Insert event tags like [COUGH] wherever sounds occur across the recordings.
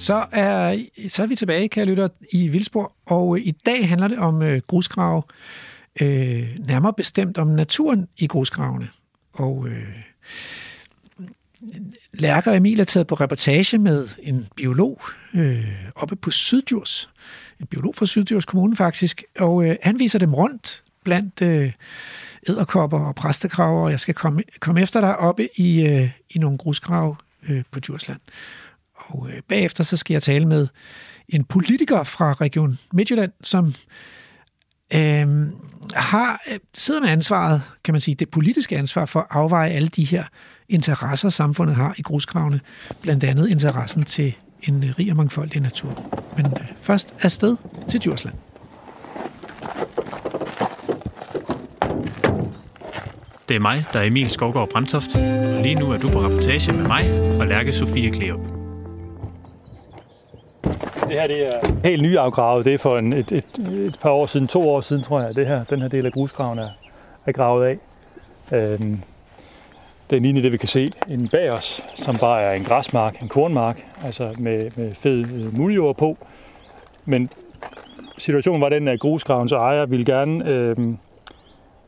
Så er, så er vi tilbage, kære lytter, i Vildsborg, og øh, i dag handler det om øh, grusgrave, øh, nærmere bestemt om naturen i grusgravene. Og øh, Lærker Emil er taget på reportage med en biolog øh, oppe på Syddjurs, en biolog fra Syddjurs Kommune faktisk, og øh, han viser dem rundt blandt øh, æderkopper og præstekraver, og jeg skal komme, komme efter dig oppe i, øh, i nogle grusgrave øh, på Djursland. Og øh, bagefter så skal jeg tale med en politiker fra Region Midtjylland, som øhm, øh, har, sidder med ansvaret, kan man sige, det politiske ansvar for at afveje alle de her interesser, samfundet har i grusgravene. Blandt andet interessen til en øh, rig og mangfoldig natur. Men øh, først afsted til Djursland. Det er mig, der er Emil Skovgaard Brandtoft, lige nu er du på rapportage med mig og Lærke Sofie Kleop. Det her det er helt nyafgravet. Det er for en, et, et, et par år siden, to år siden, tror jeg, det her, den her del af grusgraven er, er gravet af. Øhm, den ligner det, vi kan se inde bag os, som bare er en græsmark, en kornmark, altså med, med fed øh, muljord på. Men situationen var den, at grusgravens ejer ville gerne øh,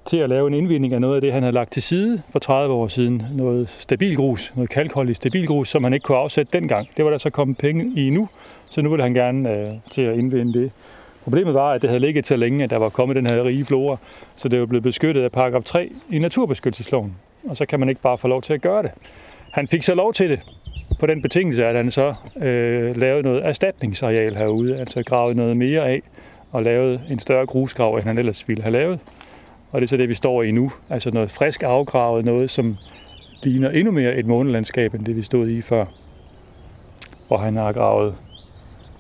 til at lave en indvinding af noget af det, han havde lagt til side for 30 år siden. Noget stabilgrus, noget kalkholdigt stabilgrus, som han ikke kunne afsætte dengang. Det var der så kommet penge i nu, så nu ville han gerne øh, til at indvinde det. Problemet var, at det havde ligget så længe, at der var kommet den her rige flora, så det var blevet beskyttet af paragraf 3 i naturbeskyttelsesloven. Og så kan man ikke bare få lov til at gøre det. Han fik så lov til det, på den betingelse, at han så øh, lavede noget erstatningsareal herude, altså gravet noget mere af og lavet en større grusgrav, end han ellers ville have lavet. Og det er så det, vi står i nu. Altså noget frisk afgravet, noget som ligner endnu mere et månelandskab, end det vi stod i før. Og han har gravet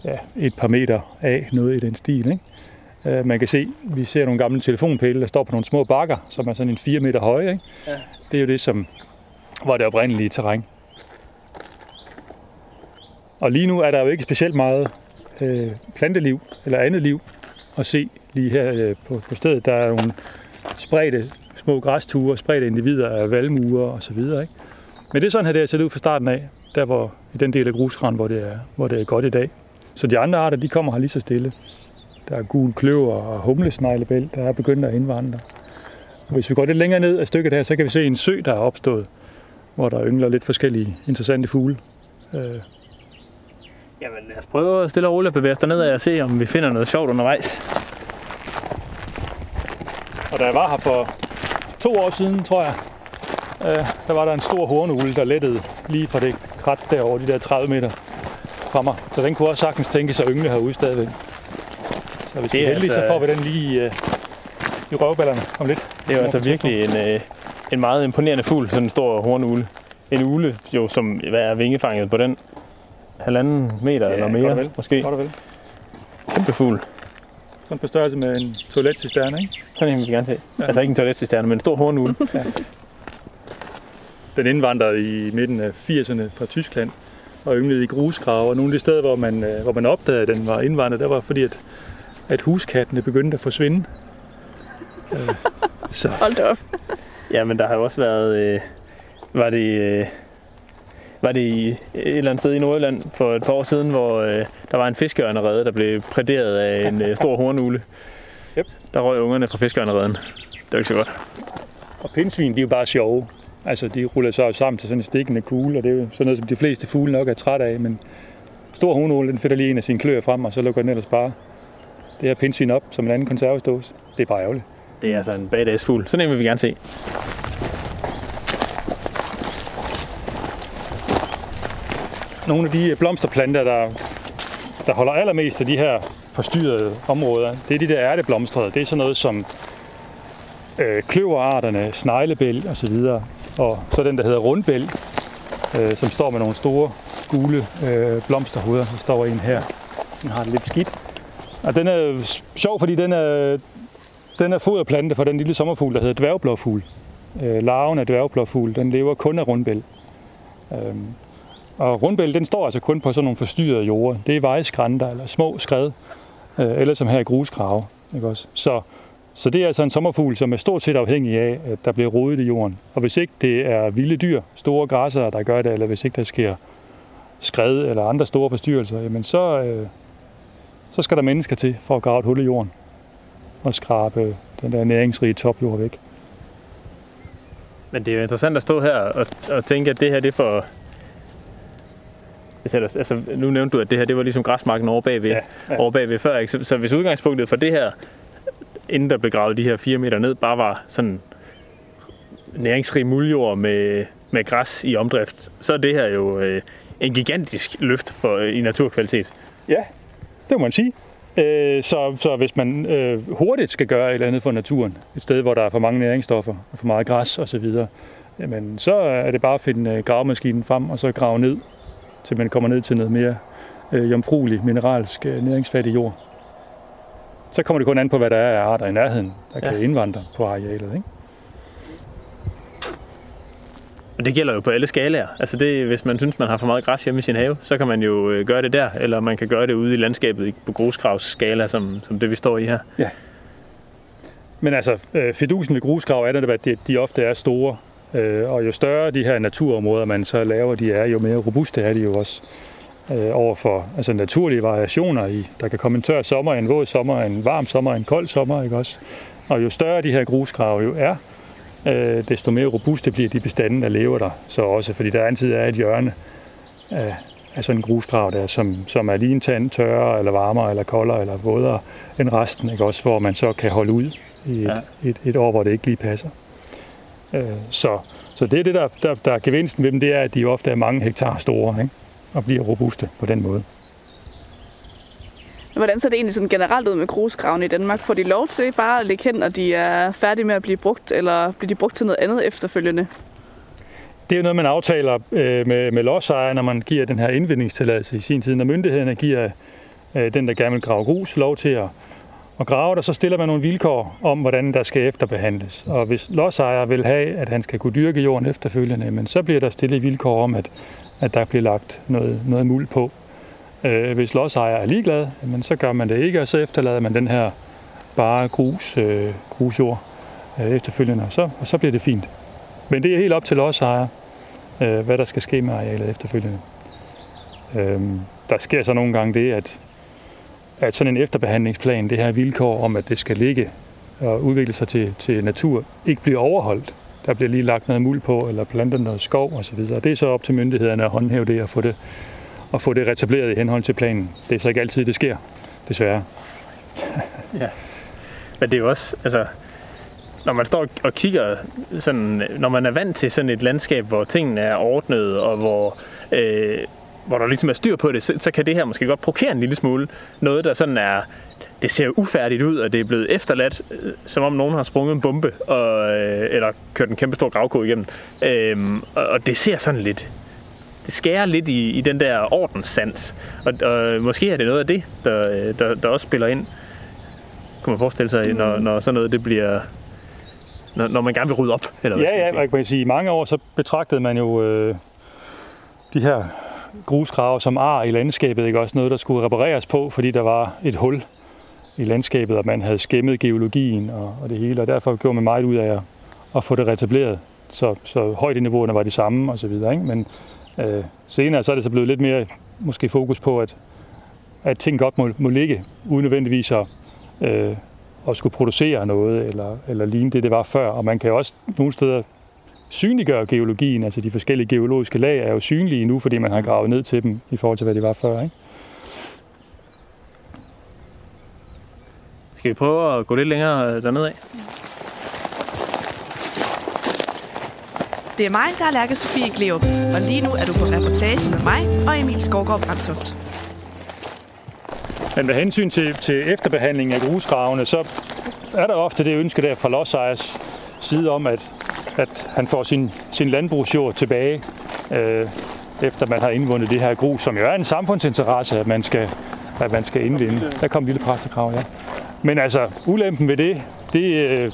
ja, et par meter af noget i den stil. Ikke? Uh, man kan se, vi ser nogle gamle telefonpæle, der står på nogle små bakker, som er sådan en 4 meter høje. Ikke? Ja. Det er jo det, som var det oprindelige terræn. Og lige nu er der jo ikke specielt meget øh, planteliv eller andet liv at se lige her øh, på, på stedet. Der er nogle spredte små græsture, spredte individer af valmuer og så videre. Ikke? Men det er sådan her, det er set ud fra starten af, der hvor, i den del af grusgræn, hvor det er, hvor det er godt i dag. Så de andre arter, de kommer her lige så stille. Der er gul kløver og humlesneglebæl, der er begyndt at indvandre. Og hvis vi går lidt længere ned af stykket her, så kan vi se en sø, der er opstået, hvor der yngler lidt forskellige interessante fugle. Øh. Jamen lad os prøve at stille og roligt at bevæge os derned og se, om vi finder noget sjovt undervejs. Og da jeg var her for to år siden, tror jeg, øh, der var der en stor hornugle, der lettede lige fra det krat derovre, de der 30 meter mig. Så den kunne også sagtens tænke sig at yngle herude stadigvæk. Så hvis vi er heldige, altså... så får vi den lige øh, i røvballerne om lidt. Det er jo altså virkelig en, øh, en meget imponerende fugl, sådan en stor hornugle. En ule, jo, som hvad er vingefanget på den? Halvanden meter ja, eller mere, godt vel. måske. Godt vel. Kæmpe fugl. Sådan på størrelse med en toiletcisterne, ikke? Sådan en vil vi gerne se. Ja. Altså ikke en toiletcisterne, men en stor hornugle. ja. Den indvandrede i midten af 80'erne fra Tyskland og ynglede i grusgrave. Og nogle af de steder, hvor man, øh, hvor man opdagede, at den var indvandret, der var fordi, at, at huskattene begyndte at forsvinde. øh, så. Hold da op. Ja, men der har jo også været... Øh, var det... Øh, var det i et eller andet sted i Nordjylland for et par år siden, hvor øh, der var en fiskeørnerede, der blev præderet af en øh, stor hornugle. Yep. Der røg ungerne fra fiskeørnereden. Det var ikke så godt. Og pindsvin, de er jo bare sjove. Altså, de ruller sig sammen til sådan en stikkende kugle, og det er jo sådan noget, som de fleste fugle nok er træt af, men stor hornugle, den finder lige en af sine kløer frem, og så lukker den ellers bare det her pindsvin op som en anden konservesdåse. Det er bare ærgerligt. Det er altså en badass fugl. Sådan en vil vi gerne se. Nogle af de blomsterplanter, der, der holder allermest af de her forstyrrede områder, det er de der ærteblomstrede. Det er sådan noget som øh, kløverarterne, sneglebæl og så videre. Og så den, der hedder rundbæl, øh, som står med nogle store gule øh, blomsterhoveder. Der står en her. Den har det lidt skidt. Og den er sjov, fordi den er, den er foderplante for den lille sommerfugl, der hedder dværgblåfugl. Øh, larven af dværgblåfugl, den lever kun af rundbæl. Øh, og rundbæl, den står altså kun på sådan nogle forstyrrede jorder. Det er vejskrænter eller små skred, øh, eller som her i grusgrave. Ikke også? Så, så det er altså en sommerfugl, som er stort set afhængig af, at der bliver rodet i jorden. Og hvis ikke det er vilde dyr, store græsser, der gør det, eller hvis ikke der sker skred eller andre store forstyrrelser, jamen så, øh, så skal der mennesker til for at grave et hul i jorden og skrabe den der næringsrige topjord væk. Men det er jo interessant at stå her og, og tænke, at det her det er for... Altså, nu nævnte du, at det her det var ligesom græsmarken over bagved, ja, ja. Over bagved før. Ikke? Så, så hvis udgangspunktet for det her, inden der blev gravet de her 4 meter ned, bare var sådan næringsrig muljord med, med græs i omdrift, så er det her jo øh, en gigantisk løft for, øh, i naturkvalitet. Ja, det må man sige. Øh, så, så hvis man øh, hurtigt skal gøre et eller andet for naturen, et sted, hvor der er for mange næringsstoffer, og for meget græs osv., jamen, så er det bare at finde øh, gravemaskinen frem, og så grave ned, til man kommer ned til noget mere øh, jomfruelig, mineralsk, øh, næringsfattig jord. Så kommer det kun an på, hvad der er af arter i nærheden, der ja. kan indvandre på arealet. Ikke? Og det gælder jo på alle skalaer. Altså det, hvis man synes, man har for meget græs hjemme i sin have, så kan man jo øh, gøre det der, eller man kan gøre det ude i landskabet på grusgravsskala, som, som det vi står i her. Ja. Men altså, øh, fidusen ved grusgrav er det, at de, de ofte er store, øh, og jo større de her naturområder, man så laver, de er, jo mere robuste er de jo også øh, over for altså naturlige variationer i. Der kan komme en tør sommer, en våd sommer, en varm sommer, en kold sommer, ikke også? Og jo større de her grusgrave jo er, øh, desto mere robuste bliver de bestande, der lever der så også, fordi der altid er et hjørne af, af sådan en grusgrav der, som, som er lige en tand tørre, eller varmere, eller koldere, eller vådere end resten, ikke? også hvor man så kan holde ud i et, ja. et, et år, hvor det ikke lige passer. Øh, så, så det er det, der, der, der er gevinsten ved dem, det er, at de ofte er mange hektar store, ikke? Og bliver robuste på den måde. Hvordan ser det egentlig sådan generelt ud med grusgravene i Danmark? Får de lov til bare at ligge hen, når de er færdige med at blive brugt, eller bliver de brugt til noget andet efterfølgende? Det er jo noget, man aftaler øh, med, med lodsejere, når man giver den her indvindingstilladelse i sin tid. Når myndighederne giver øh, den, der gerne vil grave grus, lov til at, at grave der, så stiller man nogle vilkår om, hvordan der skal efterbehandles. Og hvis lodsejer vil have, at han skal kunne dyrke jorden efterfølgende, men så bliver der stillet vilkår om, at, at der bliver lagt noget, noget muld på. Øh, hvis lodsejer er ligeglad, men så gør man det ikke, og så efterlader man den her bare grus, øh, grusjord øh, efterfølgende, og så, og så bliver det fint. Men det er helt op til lodsejer, øh, hvad der skal ske med arealet efterfølgende. Øh, der sker så nogle gange det, at, at sådan en efterbehandlingsplan, det her vilkår om, at det skal ligge og udvikle sig til, til natur, ikke bliver overholdt. Der bliver lige lagt noget muld på, eller plantet noget skov osv. Det er så op til myndighederne at håndhæve det og få det og få det retableret i henhold til planen. Det er så ikke altid, det sker, desværre. [LAUGHS] ja, men det er jo også, altså, når man står og kigger, sådan, når man er vant til sådan et landskab, hvor tingene er ordnet, og hvor, øh, hvor der ligesom er styr på det, så, så kan det her måske godt provokere en lille smule. Noget, der sådan er, det ser ufærdigt ud, og det er blevet efterladt, øh, som om nogen har sprunget en bombe, og, øh, eller kørt en kæmpe stor gravko igennem. Øh, og det ser sådan lidt, det skærer lidt i, i den der ordenssans. Og, og måske er det noget af det, der, der, der også spiller ind. Kunne man forestille sig, når, når sådan noget det bliver... Når, når man gerne vil rydde op? Eller hvad ja, ja, man kan sige, i mange år så betragtede man jo øh, de her grusgrave som ar i landskabet, ikke også noget, der skulle repareres på, fordi der var et hul i landskabet, og man havde skæmmet geologien og, og det hele, og derfor gjorde man meget ud af at, at få det retableret, så, så højdeniveauerne var de samme og så videre, ikke? Men Øh, senere så er det så blevet lidt mere måske fokus på, at, at ting godt må, må ligge, uden nødvendigvis at, øh, at skulle producere noget, eller, eller ligne det, det var før. Og man kan også nogle steder synliggøre geologien, altså de forskellige geologiske lag er jo synlige nu, fordi man har gravet ned til dem i forhold til, hvad de var før. Ikke? Skal vi prøve at gå lidt længere dernede af? Det er mig, der er Lærke Sofie Gleup, og lige nu er du på reportage med mig og Emil Skovgaard Brandtoft. Men med hensyn til, til efterbehandling af grusgravene, så er der ofte det ønske der fra lodsejers side om, at, at han får sin, sin landbrugsjord tilbage, øh, efter man har indvundet det her grus, som jo er en samfundsinteresse, at man skal, at man skal indvinde. Der kom en lille præstekrav, ja. Men altså, ulempen ved det, det øh,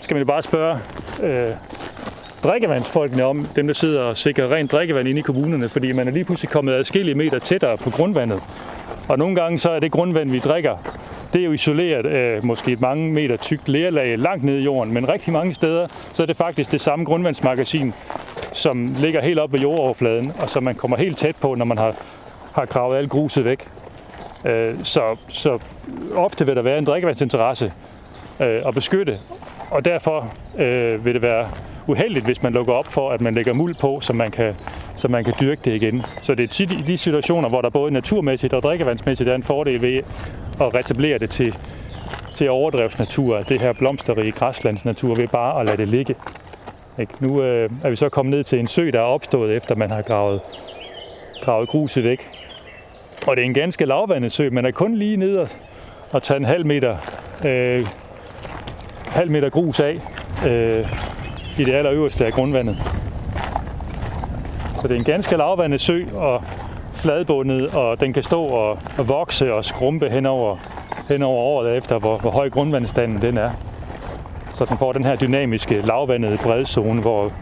skal man jo bare spørge øh, drikkevandsfolkene om, dem der sidder og sikrer rent drikkevand inde i kommunerne, fordi man er lige pludselig kommet adskillige meter tættere på grundvandet. Og nogle gange så er det grundvand, vi drikker, det er jo isoleret af måske et mange meter tykt lerlag langt ned i jorden, men rigtig mange steder, så er det faktisk det samme grundvandsmagasin, som ligger helt oppe ved jordoverfladen, og som man kommer helt tæt på, når man har, har gravet alt gruset væk. Øh, så, så ofte vil der være en drikkevandsinteresse øh, at beskytte, og derfor øh, vil det være uheldigt, hvis man lukker op for, at man lægger muld på, så man kan, så man kan dyrke det igen. Så det er tit i de situationer, hvor der både naturmæssigt og drikkevandsmæssigt er en fordel ved at retablere det til, til overdrevsnatur, altså det her blomsterrige græslandsnatur, ved bare at lade det ligge. Ikke? Nu øh, er vi så kommet ned til en sø, der er opstået, efter man har gravet, gravet gruset væk. Og det er en ganske lavvandet sø, men er kun lige ned og, og tage en halv meter, øh, halv meter grus af øh, i det allerøverste af grundvandet. Så det er en ganske lavvandet sø og fladbundet, og den kan stå og, og vokse og skrumpe henover, henover over året efter, hvor, hvor høj grundvandstanden den er. Så den får den her dynamiske lavvandede bredzone, hvor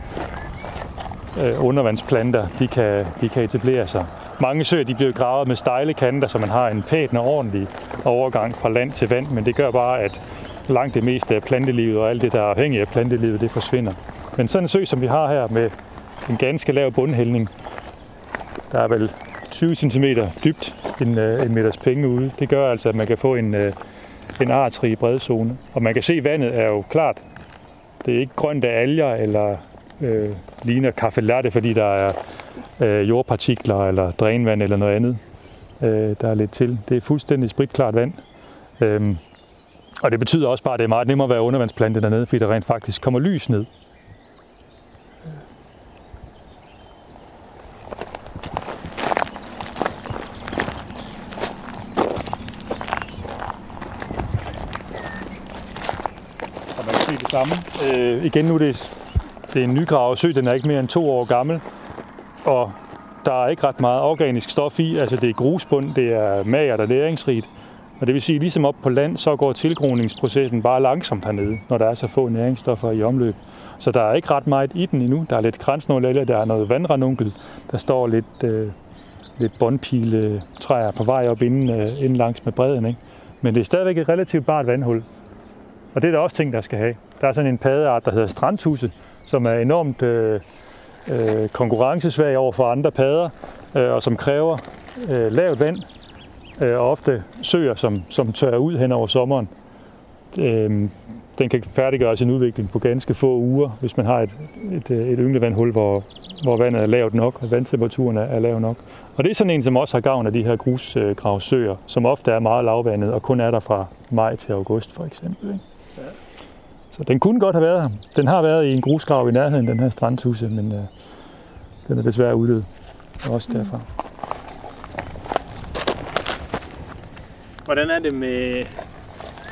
øh, undervandsplanter de kan, de kan etablere sig. Mange søer de bliver gravet med stejle kanter, så man har en pæn og ordentlig overgang fra land til vand, men det gør bare, at langt det meste af plantelivet og alt det, der er afhængigt af plantelivet, det forsvinder. Men sådan en sø, som vi har her med en ganske lav bundhældning, der er vel 20 cm dybt en, øh, en meters penge ude. Det gør altså, at man kan få en, øh, en artsrig bredzone. Og man kan se, at vandet er jo klart. Det er ikke grønt af alger eller øh, ligner kaffe latte, fordi der er øh, jordpartikler eller drænvand eller noget andet, øh, der er lidt til. Det er fuldstændig spritklart vand. Øhm, og det betyder også bare, at det er meget nemmere at være undervandsplante dernede, fordi der rent faktisk kommer lys ned. Og man kan se det samme. Øh, igen nu er det, det er en nygravet sø, den er ikke mere end to år gammel. Og der er ikke ret meget organisk stof i, altså det er grusbund, det er magert og næringsrigt. Og det vil sige, ligesom op på land, så går tilgroningsprocessen bare langsomt hernede, når der er så få næringsstoffer i omløb. Så der er ikke ret meget i den endnu. Der er lidt kransnålælge, der er noget vandranunkel, der står lidt, øh, lidt bondpile træer på vej op inden, øh, inden langs med bredden. Ikke? Men det er stadigvæk et relativt bart vandhul. Og det er der også ting, der skal have. Der er sådan en paddeart, der hedder strandtuse, som er enormt øh, øh, konkurrencesvag over for andre padder, øh, og som kræver øh, lavt vand, øh, og ofte søer, som, som tørrer ud hen over sommeren. Øh, den kan færdiggøre sin udvikling på ganske få uger, hvis man har et, et, øh, et ynglevandhul, hvor, hvor vandet er lavt nok, og vandtemperaturen er, er lav nok. Og det er sådan en, som også har gavn af de her grusgravsøer, som ofte er meget lavvandet, og kun er der fra maj til august for eksempel. Ikke? Så den kunne godt have været her. Den har været i en grusgrav i nærheden, den her strandtuse, men øh, den er desværre uddød. Også derfra. Hvordan er det med,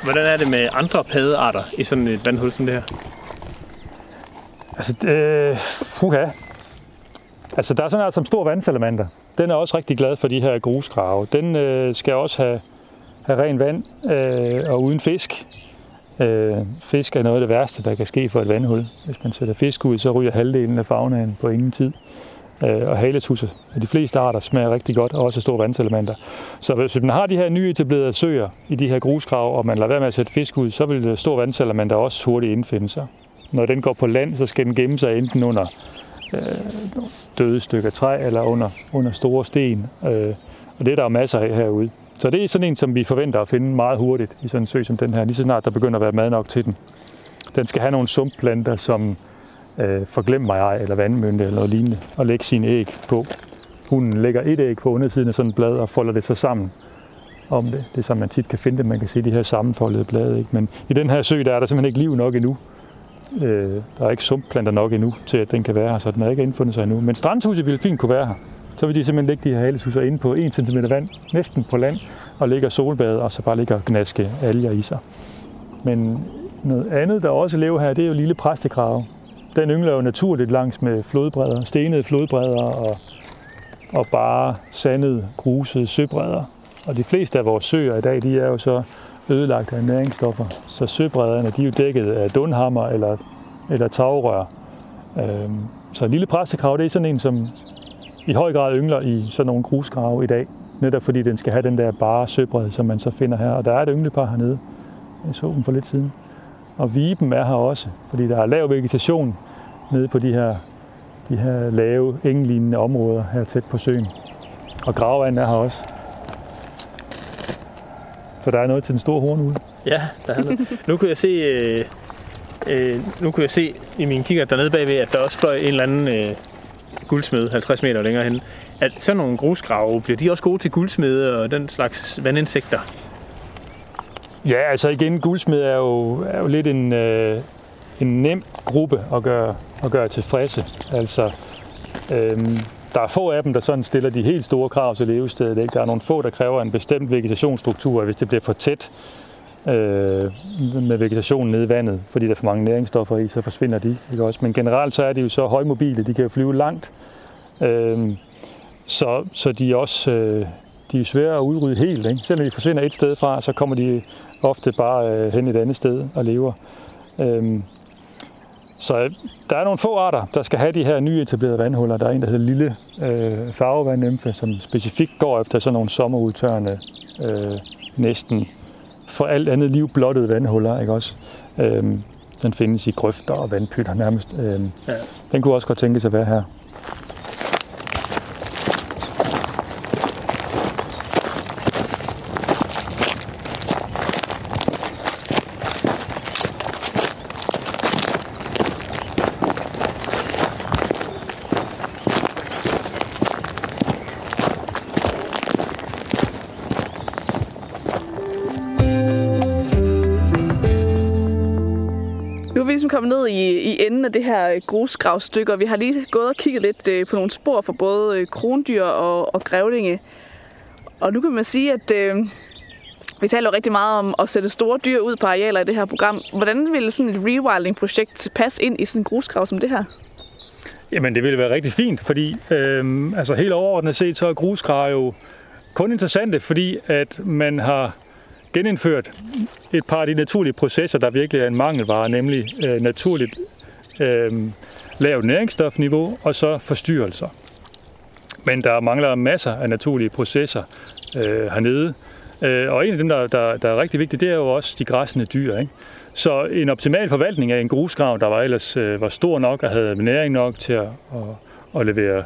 hvordan er det med andre paddearter i sådan et vandhul som det her? Altså, øh, puha. Altså, der er sådan en art som stor vandsalamander. Den er også rigtig glad for de her grusgrave. Den øh, skal også have, have ren vand øh, og uden fisk. Øh, fisk er noget af det værste, der kan ske for et vandhul. Hvis man sætter fisk ud, så ryger halvdelen af faunaen på ingen tid. Øh, og haletusser. De fleste arter smager rigtig godt, og også store vandselementer. Så hvis man har de her nye etablerede søer i de her grusgrav, og man lader være med at sætte fisk ud, så vil store vandselementer også hurtigt indfinde sig. Når den går på land, så skal den gemme sig enten under øh, døde stykker træ eller under, under store sten. Øh, og det er der masser af herude. Så det er sådan en, som vi forventer at finde meget hurtigt i sådan en sø som den her, lige så snart der begynder at være mad nok til den. Den skal have nogle sumpplanter, som øh, forglem mig ej, eller vandmynte eller noget lignende, og lægge sine æg på. Hunden lægger et æg på undersiden af sådan et blad og folder det så sammen om det. Det er som man tit kan finde det. Man kan se de her sammenfoldede blade. Ikke? Men i den her sø, der er der simpelthen ikke liv nok endnu. Øh, der er ikke sumpplanter nok endnu til, at den kan være her, så den har ikke indfundet sig endnu. Men strandhuset ville fint kunne være her. Så vil de simpelthen lægge de her haletusser inde på 1 cm vand, næsten på land, og ligger solbade, og så bare ligger og gnaske alger i sig. Men noget andet, der også lever her, det er jo lille præstekrave. Den yngler jo naturligt langs med flodbredder, stenede flodbredder og, og bare sandede, grusede søbredder. Og de fleste af vores søer i dag, de er jo så ødelagt af næringsstoffer. Så søbredderne, de er jo dækket af dunhammer eller, eller tagrør. Øhm, så en lille præstekrav, det er sådan en, som i høj grad yngler i sådan nogle grusgrave i dag. netop fordi den skal have den der bare søbred, som man så finder her. Og der er et ynglepar hernede. Jeg så dem for lidt siden. Og viben er her også, fordi der er lav vegetation nede på de her, de her lave, englignende områder her tæt på søen. Og gravvand er her også. Så der er noget til den store hornugle. Ja, der er noget. Nu kunne jeg se, øh, øh, nu kunne jeg se i min kigger dernede bagved, at der også fløj en eller anden øh, guldsmed 50 meter længere hen. At sådan nogle grusgrave, bliver de også gode til guldsmede og den slags vandinsekter? Ja, altså igen, guldsmed er jo, er jo lidt en, øh, en nem gruppe at gøre, at gøre tilfredse. Altså, øhm, der er få af dem, der sådan stiller de helt store krav til levestedet. Ikke? Der er nogle få, der kræver en bestemt vegetationsstruktur, hvis det bliver for tæt øh, med vegetationen nede i vandet, fordi der er for mange næringsstoffer i, så forsvinder de. Ikke også? Men generelt så er de jo så højmobile, de kan jo flyve langt. Øh, så, så de er også øh, de er svære at udrydde helt. Ikke? Selvom de forsvinder et sted fra, så kommer de ofte bare øh, hen et andet sted og lever. Øh, så øh, der er nogle få arter, der skal have de her nye etablerede vandhuller. Der er en, der hedder lille øh, farvevandnymfe, som specifikt går efter sådan nogle sommerudtørrende, øh, næsten for alt andet liv blottede vandhuller. Ikke også? Øh, den findes i grøfter og vandpytter nærmest. Øh, ja. Den kunne også godt tænke sig at være her. Grusgravstykker. vi har lige gået og kigget lidt øh, på nogle spor for både øh, krondyr og, og grævlinge. Og nu kan man sige, at øh, vi taler rigtig meget om at sætte store dyr ud på arealer i det her program. Hvordan ville sådan et rewilding-projekt passe ind i sådan en grusgrav som det her? Jamen, det ville være rigtig fint, fordi øh, altså helt overordnet set, så er grusgrave jo kun interessante, fordi at man har genindført et par af de naturlige processer, der virkelig er en mangelvare, nemlig øh, naturligt øh, lavt næringsstofniveau og så forstyrrelser. Men der mangler masser af naturlige processer øh, hernede. Øh, og en af dem, der, der, der er rigtig vigtigt, det er jo også de græssende dyr. Ikke? Så en optimal forvaltning af en grusgrav, der var ellers øh, var stor nok og havde næring nok til at, at, at levere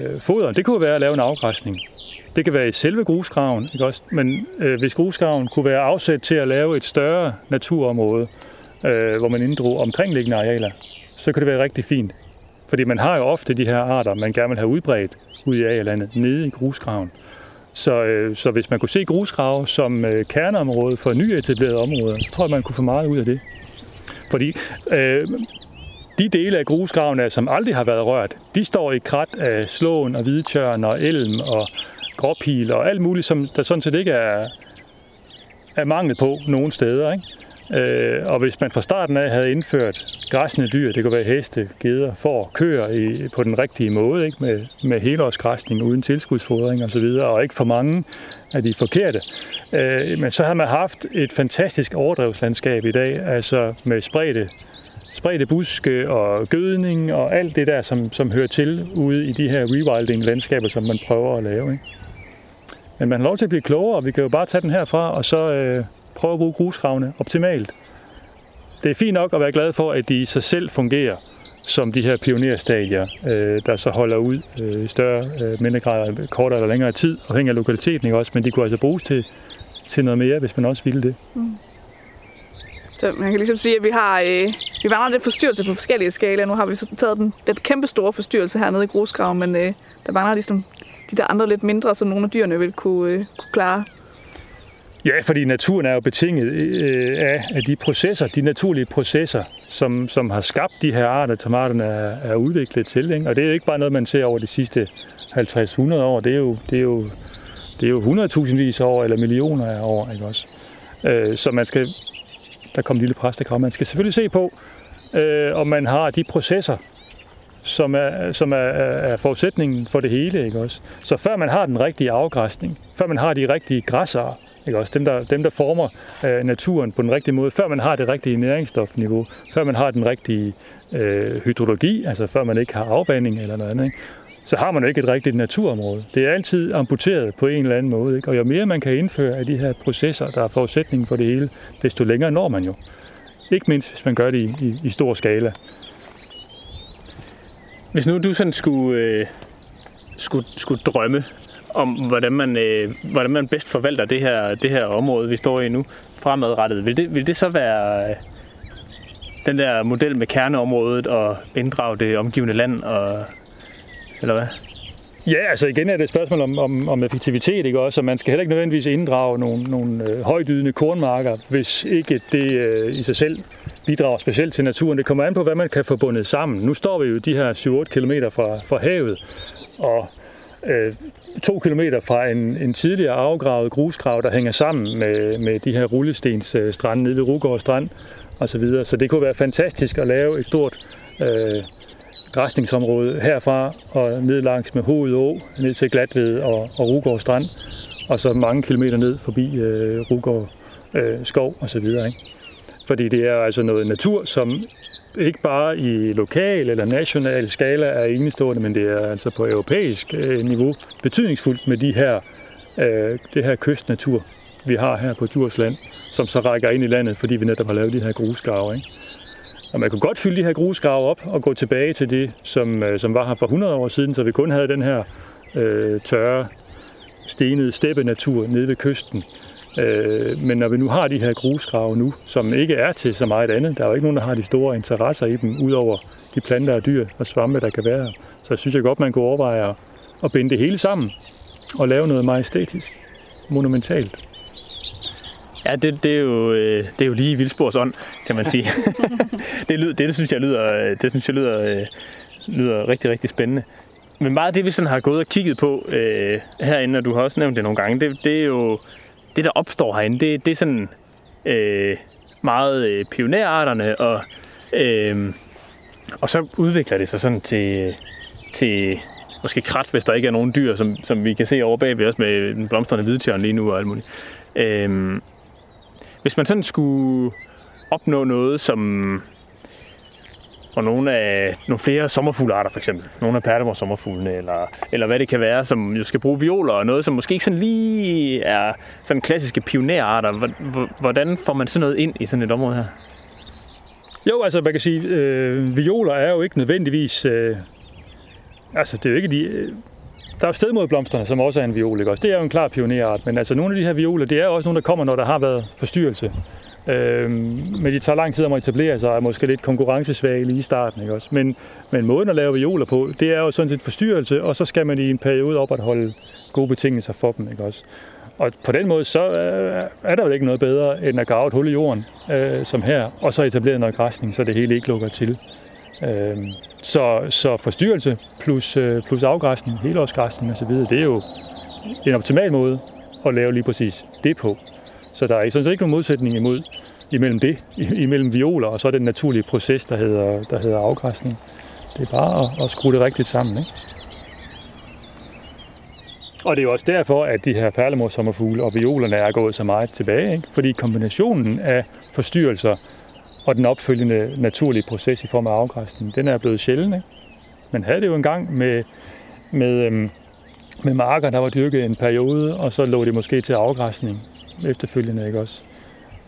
øh, foder, det kunne være at lave en afgræsning. Det kan være i selve grusgraven, ikke også? men øh, hvis grusgraven kunne være afsat til at lave et større naturområde, øh, hvor man inddrog omkringliggende arealer, så kan det være rigtig fint. Fordi man har jo ofte de her arter, man gerne vil have udbredt ud i agerlandet, nede i grusgraven. Så, øh, så hvis man kunne se grusgrave som øh, kerneområde for nyetablerede områder, så tror jeg, man kunne få meget ud af det. Fordi øh, de dele af grusgravene, som aldrig har været rørt, de står i krat af slåen og hvidtjørn og elm og gråpil og alt muligt, som der sådan set ikke er, er mangel på nogen steder. Ikke? Øh, og hvis man fra starten af havde indført græsne dyr, det kunne være heste, geder, får, køer i, på den rigtige måde, ikke? Med, med helårsgræsning uden tilskudsfodring osv., og, og ikke for mange af de forkerte. Øh, men så har man haft et fantastisk overdrevslandskab i dag, altså med spredte spredte buske og gødning og alt det der, som, som hører til ude i de her rewilding-landskaber, som man prøver at lave. Ikke? Men man har lov til at blive klogere, og vi kan jo bare tage den herfra, og så øh, prøve at bruge grusgravene optimalt. Det er fint nok at være glad for, at de i sig selv fungerer som de her pionerstadier, øh, der så holder ud øh, større, øh, mindre grad, kortere eller længere tid, afhængig af lokaliteten, ikke også? men de kunne altså bruges til, til noget mere, hvis man også ville det. Mm. Så man kan ligesom sige, at vi har, øh, vi har lidt forstyrrelse på forskellige skalaer. Nu har vi så taget den, den kæmpe store forstyrrelse hernede i grusgraven, men øh, der mangler ligesom de der andre lidt mindre, som nogle af dyrene vil kunne, øh, kunne klare. Ja, fordi naturen er jo betinget øh, af, de processer, de naturlige processer, som, som har skabt de her arter, tomaterne er, er udviklet til. Ikke? Og det er jo ikke bare noget, man ser over de sidste 50-100 år. Det er jo, det er jo, det er jo 100.000 vis år, eller millioner af år. Ikke også? Øh, så man skal, der kom en lille præstekrav, man skal selvfølgelig se på, øh, om man har de processer, som er, som er, er forudsætningen for det hele. Ikke også? Så før man har den rigtige afgræsning, før man har de rigtige græsser, ikke også? Dem, der, dem, der former øh, naturen på den rigtige måde, før man har det rigtige næringsstofniveau, før man har den rigtige øh, hydrologi, altså før man ikke har afvanding eller noget andet, ikke? så har man jo ikke et rigtigt naturområde. Det er altid amputeret på en eller anden måde. Ikke? Og jo mere man kan indføre af de her processer, der er forudsætningen for det hele, desto længere når man jo. Ikke mindst, hvis man gør det i, i, i stor skala. Hvis nu du sådan skulle, øh, skulle, skulle drømme om, hvordan man, øh, hvordan man bedst forvalter det her, det her område, vi står i nu, fremadrettet, vil det, vil det så være øh, den der model med kerneområdet og inddrage det omgivende land, og, eller hvad? Ja, altså igen er det et spørgsmål om, om, om effektivitet, ikke også? Og man skal heller ikke nødvendigvis inddrage nogle, nogle øh, højdydende kornmarker, hvis ikke det øh, i sig selv bidrager specielt til naturen. Det kommer an på, hvad man kan få bundet sammen. Nu står vi jo de her 7-8 km fra, fra havet, og øh, to kilometer fra en, en tidligere afgravet grusgrav, der hænger sammen med, med de her rullestens øh, strande nede ved Rugård Strand og så videre. Så det kunne være fantastisk at lave et stort øh, græsningsområde herfra og ned langs med Hoved Å, ned til Glatved og, og Rugård Strand, og så mange kilometer ned forbi øh, Rugård øh, Skov og så videre. Ikke? Fordi det er altså noget natur, som ikke bare i lokal eller national skala er enestående, men det er altså på europæisk øh, niveau betydningsfuldt med de her, øh, det her kystnatur, vi har her på Djursland, som så rækker ind i landet, fordi vi netop har lavet de her grusgrave. Ikke? Og man kunne godt fylde de her grusgrave op og gå tilbage til det, som, øh, som var her for 100 år siden, så vi kun havde den her øh, tørre, stenede steppenatur nede ved kysten. Øh, men når vi nu har de her grusgrave nu, som ikke er til så meget andet, der er jo ikke nogen, der har de store interesser i dem, udover de planter og dyr og svampe, der kan være. Så synes jeg godt, man kunne overveje at, at binde det hele sammen og lave noget majestætisk, monumentalt. Ja, det, det, er jo, øh, det er jo lige Vildspors ånd, kan man sige. [LAUGHS] det, lyder, det, synes jeg lyder, øh, det synes jeg lyder, øh, lyder rigtig, rigtig spændende. Men meget af det, vi sådan har gået og kigget på øh, herinde, og du har også nævnt det nogle gange, det, det er jo det, der opstår herinde. Det, det er sådan øh, meget øh, pionerarterne, og, øh, og så udvikler det sig sådan til, til måske krat, hvis der ikke er nogen dyr, som, som vi kan se over bagved os med den blomstrende hvidtjørn lige nu og alt muligt. Øh, hvis man sådan skulle opnå noget som og nogle af nogle flere sommerfuglearter for eksempel. Nogle af perlemor sommerfuglene, eller, eller hvad det kan være, som jo skal bruge violer, og noget, som måske ikke sådan lige er sådan klassiske pionerarter. Hvordan får man sådan noget ind i sådan et område her? Jo, altså man kan sige, øh, violer er jo ikke nødvendigvis... Øh, altså det er jo ikke de... Øh, der er jo stedmodblomsterne, som også er en viol, ikke også? Det er jo en klar pionerart, men altså nogle af de her violer, det er jo også nogle, der kommer, når der har været forstyrrelse. Øh, men de tager lang tid om at etablere sig, og er måske lidt konkurrencesvage lige i starten. Ikke også? Men, men måden at lave violer på, det er jo sådan set forstyrrelse, og så skal man i en periode opretholde gode betingelser for dem. Ikke også? Og på den måde, så øh, er der vel ikke noget bedre, end at grave et hul i jorden, øh, som her, og så etablere noget græsning, så det hele ikke lukker til. Øh, så, så forstyrrelse plus, øh, plus afgræsning, helårsgræsning osv., det er jo en optimal måde at lave lige præcis det på. Så der er sådan set ikke nogen modsætning imod, imellem det, imellem violer, og så er det den naturlige proces, der hedder, der hedder afgræsning. Det er bare at, at skrue det rigtigt sammen. Ikke? Og det er jo også derfor, at de her perlemorsommerfugle og violerne er gået så meget tilbage. Ikke? Fordi kombinationen af forstyrrelser og den opfølgende naturlige proces i form af afgræsning, den er blevet sjældent. Ikke? Man havde det jo engang med, med, øhm, med marker, der var dyrket en periode, og så lå det måske til afgræsning efterfølgende, ikke også?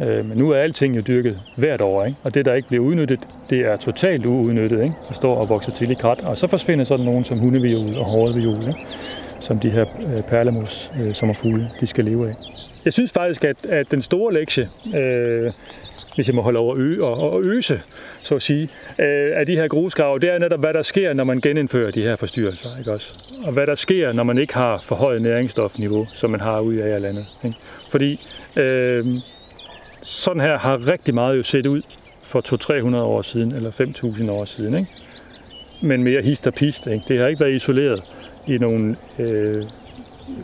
Øh, men nu er alting jo dyrket hvert år, ikke? og det, der ikke bliver udnyttet, det er totalt uudnyttet, ikke? der står og vokser til i krat, og så forsvinder sådan nogen som hundeviol og hårdeviol, ikke? som de her øh, perlemus øh, sommerfugle, de skal leve af. Jeg synes faktisk, at, at den store lektie, øh, hvis jeg må holde over ø og, og øse, så at sige, øh, af de her grusgrave, det er netop, hvad der sker, når man genindfører de her forstyrrelser. Ikke også? Og hvad der sker, når man ikke har forhøjet næringsstofniveau, som man har ude af landet. Ikke? Fordi øh, sådan her har rigtig meget jo set ud for 200-300 år siden, eller 5.000 år siden. Ikke? Men mere hist og pist. Ikke? Det har ikke været isoleret i nogle øh,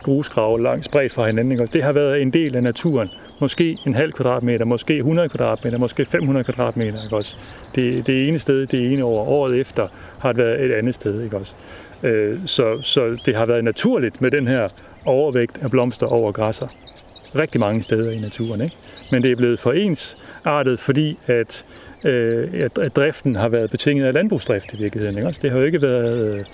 grusgrave langt spredt fra hinanden. Ikke? Det har været en del af naturen. Måske en halv kvadratmeter, måske 100 kvadratmeter, måske 500 kvadratmeter. Ikke også? Det, det ene sted, det ene år. Året efter har det været et andet sted. Ikke også? Øh, så, så det har været naturligt med den her overvægt af blomster over græsser rigtig mange steder i naturen. Ikke? Men det er blevet for ensartet, fordi at, øh, at, at driften har været betinget af landbrugsdrift i virkeligheden. Ikke? Det har jo ikke været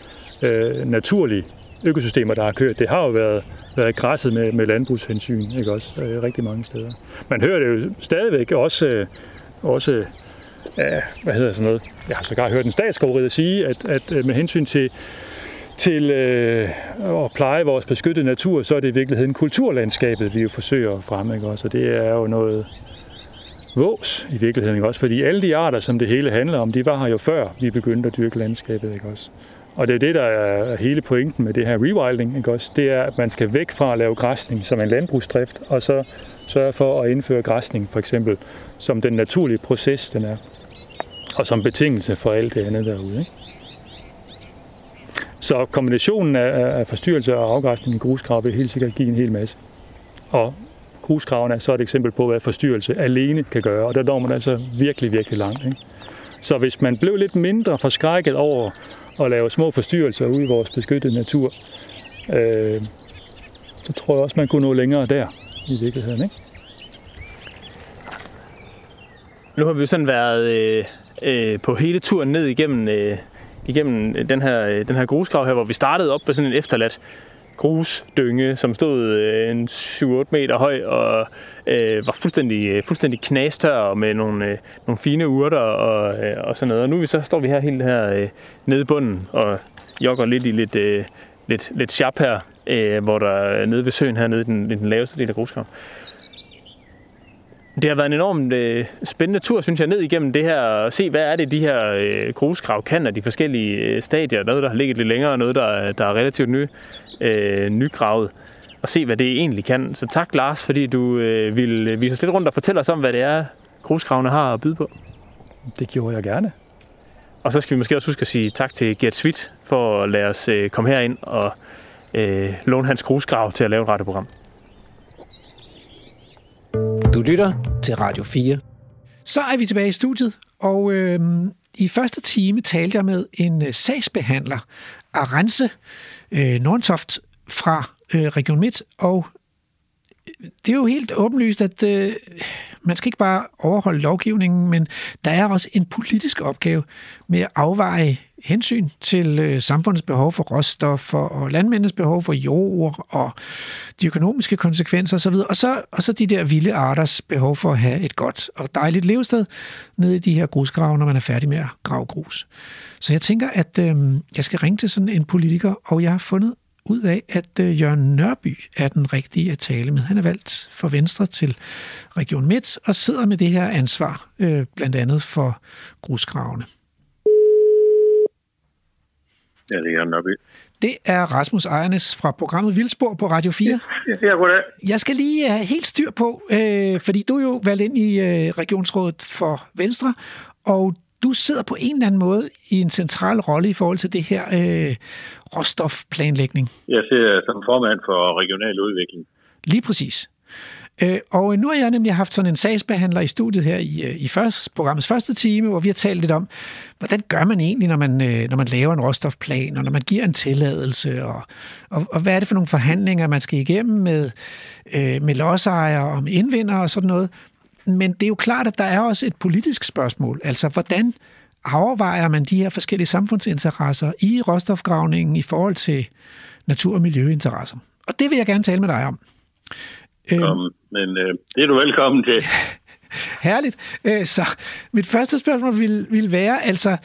øh, øh, naturlige økosystemer, der har kørt. Det har jo været, været græsset med, med landbrugshensyn, ikke også, øh, rigtig mange steder. Man hører det jo stadigvæk også, øh, også ja, hvad hedder sådan noget, jeg har sågar hørt en statsskovrider sige, at, at øh, med hensyn til, til øh, at pleje vores beskyttede natur, så er det i virkeligheden kulturlandskabet, vi jo forsøger at fremme, ikke også? Og det er jo noget vås i virkeligheden, ikke også? Fordi alle de arter, som det hele handler om, de var her jo før vi begyndte at dyrke landskabet, ikke også? Og det er det, der er hele pointen med det her rewilding, ikke også? Det er, at man skal væk fra at lave græsning som en landbrugsdrift, og så sørge for at indføre græsning, for eksempel, som den naturlige proces, den er. Og som betingelse for alt det andet derude, ikke? Så kombinationen af, af forstyrrelse og afgræsning i gruskrav vil helt sikkert give en hel masse. Og gruskraven er så et eksempel på, hvad forstyrrelse alene kan gøre, og der når man altså virkelig, virkelig langt. Ikke? Så hvis man blev lidt mindre forskrækket over at lave små forstyrrelser ude i vores beskyttede natur, øh, så tror jeg også, man kunne nå længere der i virkeligheden. Ikke? Nu har vi jo sådan været øh, øh, på hele turen ned igennem, øh, igennem øh, den her, øh, den her grusgrav her, hvor vi startede op ved sådan en efterladt grusdynge, som stod øh, en 7-8 meter høj og øh, var fuldstændig, fuldstændig knastør med nogle, øh, nogle fine urter og, øh, og sådan noget. Og nu vi så står vi her helt her øh, nede i bunden og jogger lidt i lidt, øh, lidt, lidt sharp her, øh, hvor der nede ved søen her nede i den, i den laveste del af grusgraven. Det har været en enormt øh, spændende tur, synes jeg, ned igennem det her, og se, hvad er det, de her øh, grusgrav kan af de forskellige øh, stadier. Noget, der har ligget lidt længere, og noget, der, der er relativt ny, øh, nygravet, og se, hvad det egentlig kan. Så tak, Lars, fordi du øh, vil vise os lidt rundt og fortælle os om, hvad det er, grusgravene har at byde på. Det gjorde jeg gerne. Og så skal vi måske også huske at sige tak til Gert Svit for at lade os øh, komme herind og øh, låne hans grusgrav til at lave et radioprogram. Du lytter til Radio 4. Så er vi tilbage i studiet, og øh, i første time talte jeg med en øh, sagsbehandler, Arance øh, Norntoft fra øh, Region Midt, og det er jo helt åbenlyst, at øh, man skal ikke bare overholde lovgivningen, men der er også en politisk opgave med at afveje hensyn til øh, samfundets behov for råstoffer og landmændenes behov for jord og de økonomiske konsekvenser osv. Og så, og så de der vilde arters behov for at have et godt og dejligt levested nede i de her grusgrave, når man er færdig med at grave grus. Så jeg tænker, at øh, jeg skal ringe til sådan en politiker, og jeg har fundet ud af, at øh, Jørgen Nørby er den rigtige at tale med. Han er valgt for Venstre til Region Midt og sidder med det her ansvar, øh, blandt andet for grusgravene. Ja, det er Jørgen Nørby. Det er Rasmus Ejernes fra programmet Vildspor på Radio 4. Ja, goddag. Jeg skal lige have helt styr på, øh, fordi du er jo valgt ind i øh, regionsrådet for Venstre, og du sidder på en eller anden måde i en central rolle i forhold til det her øh, råstofplanlægning. Jeg sidder som formand for regional udvikling. Lige præcis. Øh, og nu har jeg nemlig haft sådan en sagsbehandler i studiet her i, øh, i først, programmets første time, hvor vi har talt lidt om, hvordan gør man egentlig, når man, øh, når man laver en råstofplan, og når man giver en tilladelse, og, og, og hvad er det for nogle forhandlinger, man skal igennem med, med lodsejere og med indvinder og sådan noget. Men det er jo klart, at der er også et politisk spørgsmål. Altså, hvordan afvejer man de her forskellige samfundsinteresser i råstofgravningen i forhold til natur- og miljøinteresser? Og det vil jeg gerne tale med dig om. Um, men øh, det er du velkommen til. [LAUGHS] Herligt. Øh, så mit første spørgsmål vil, vil være, altså,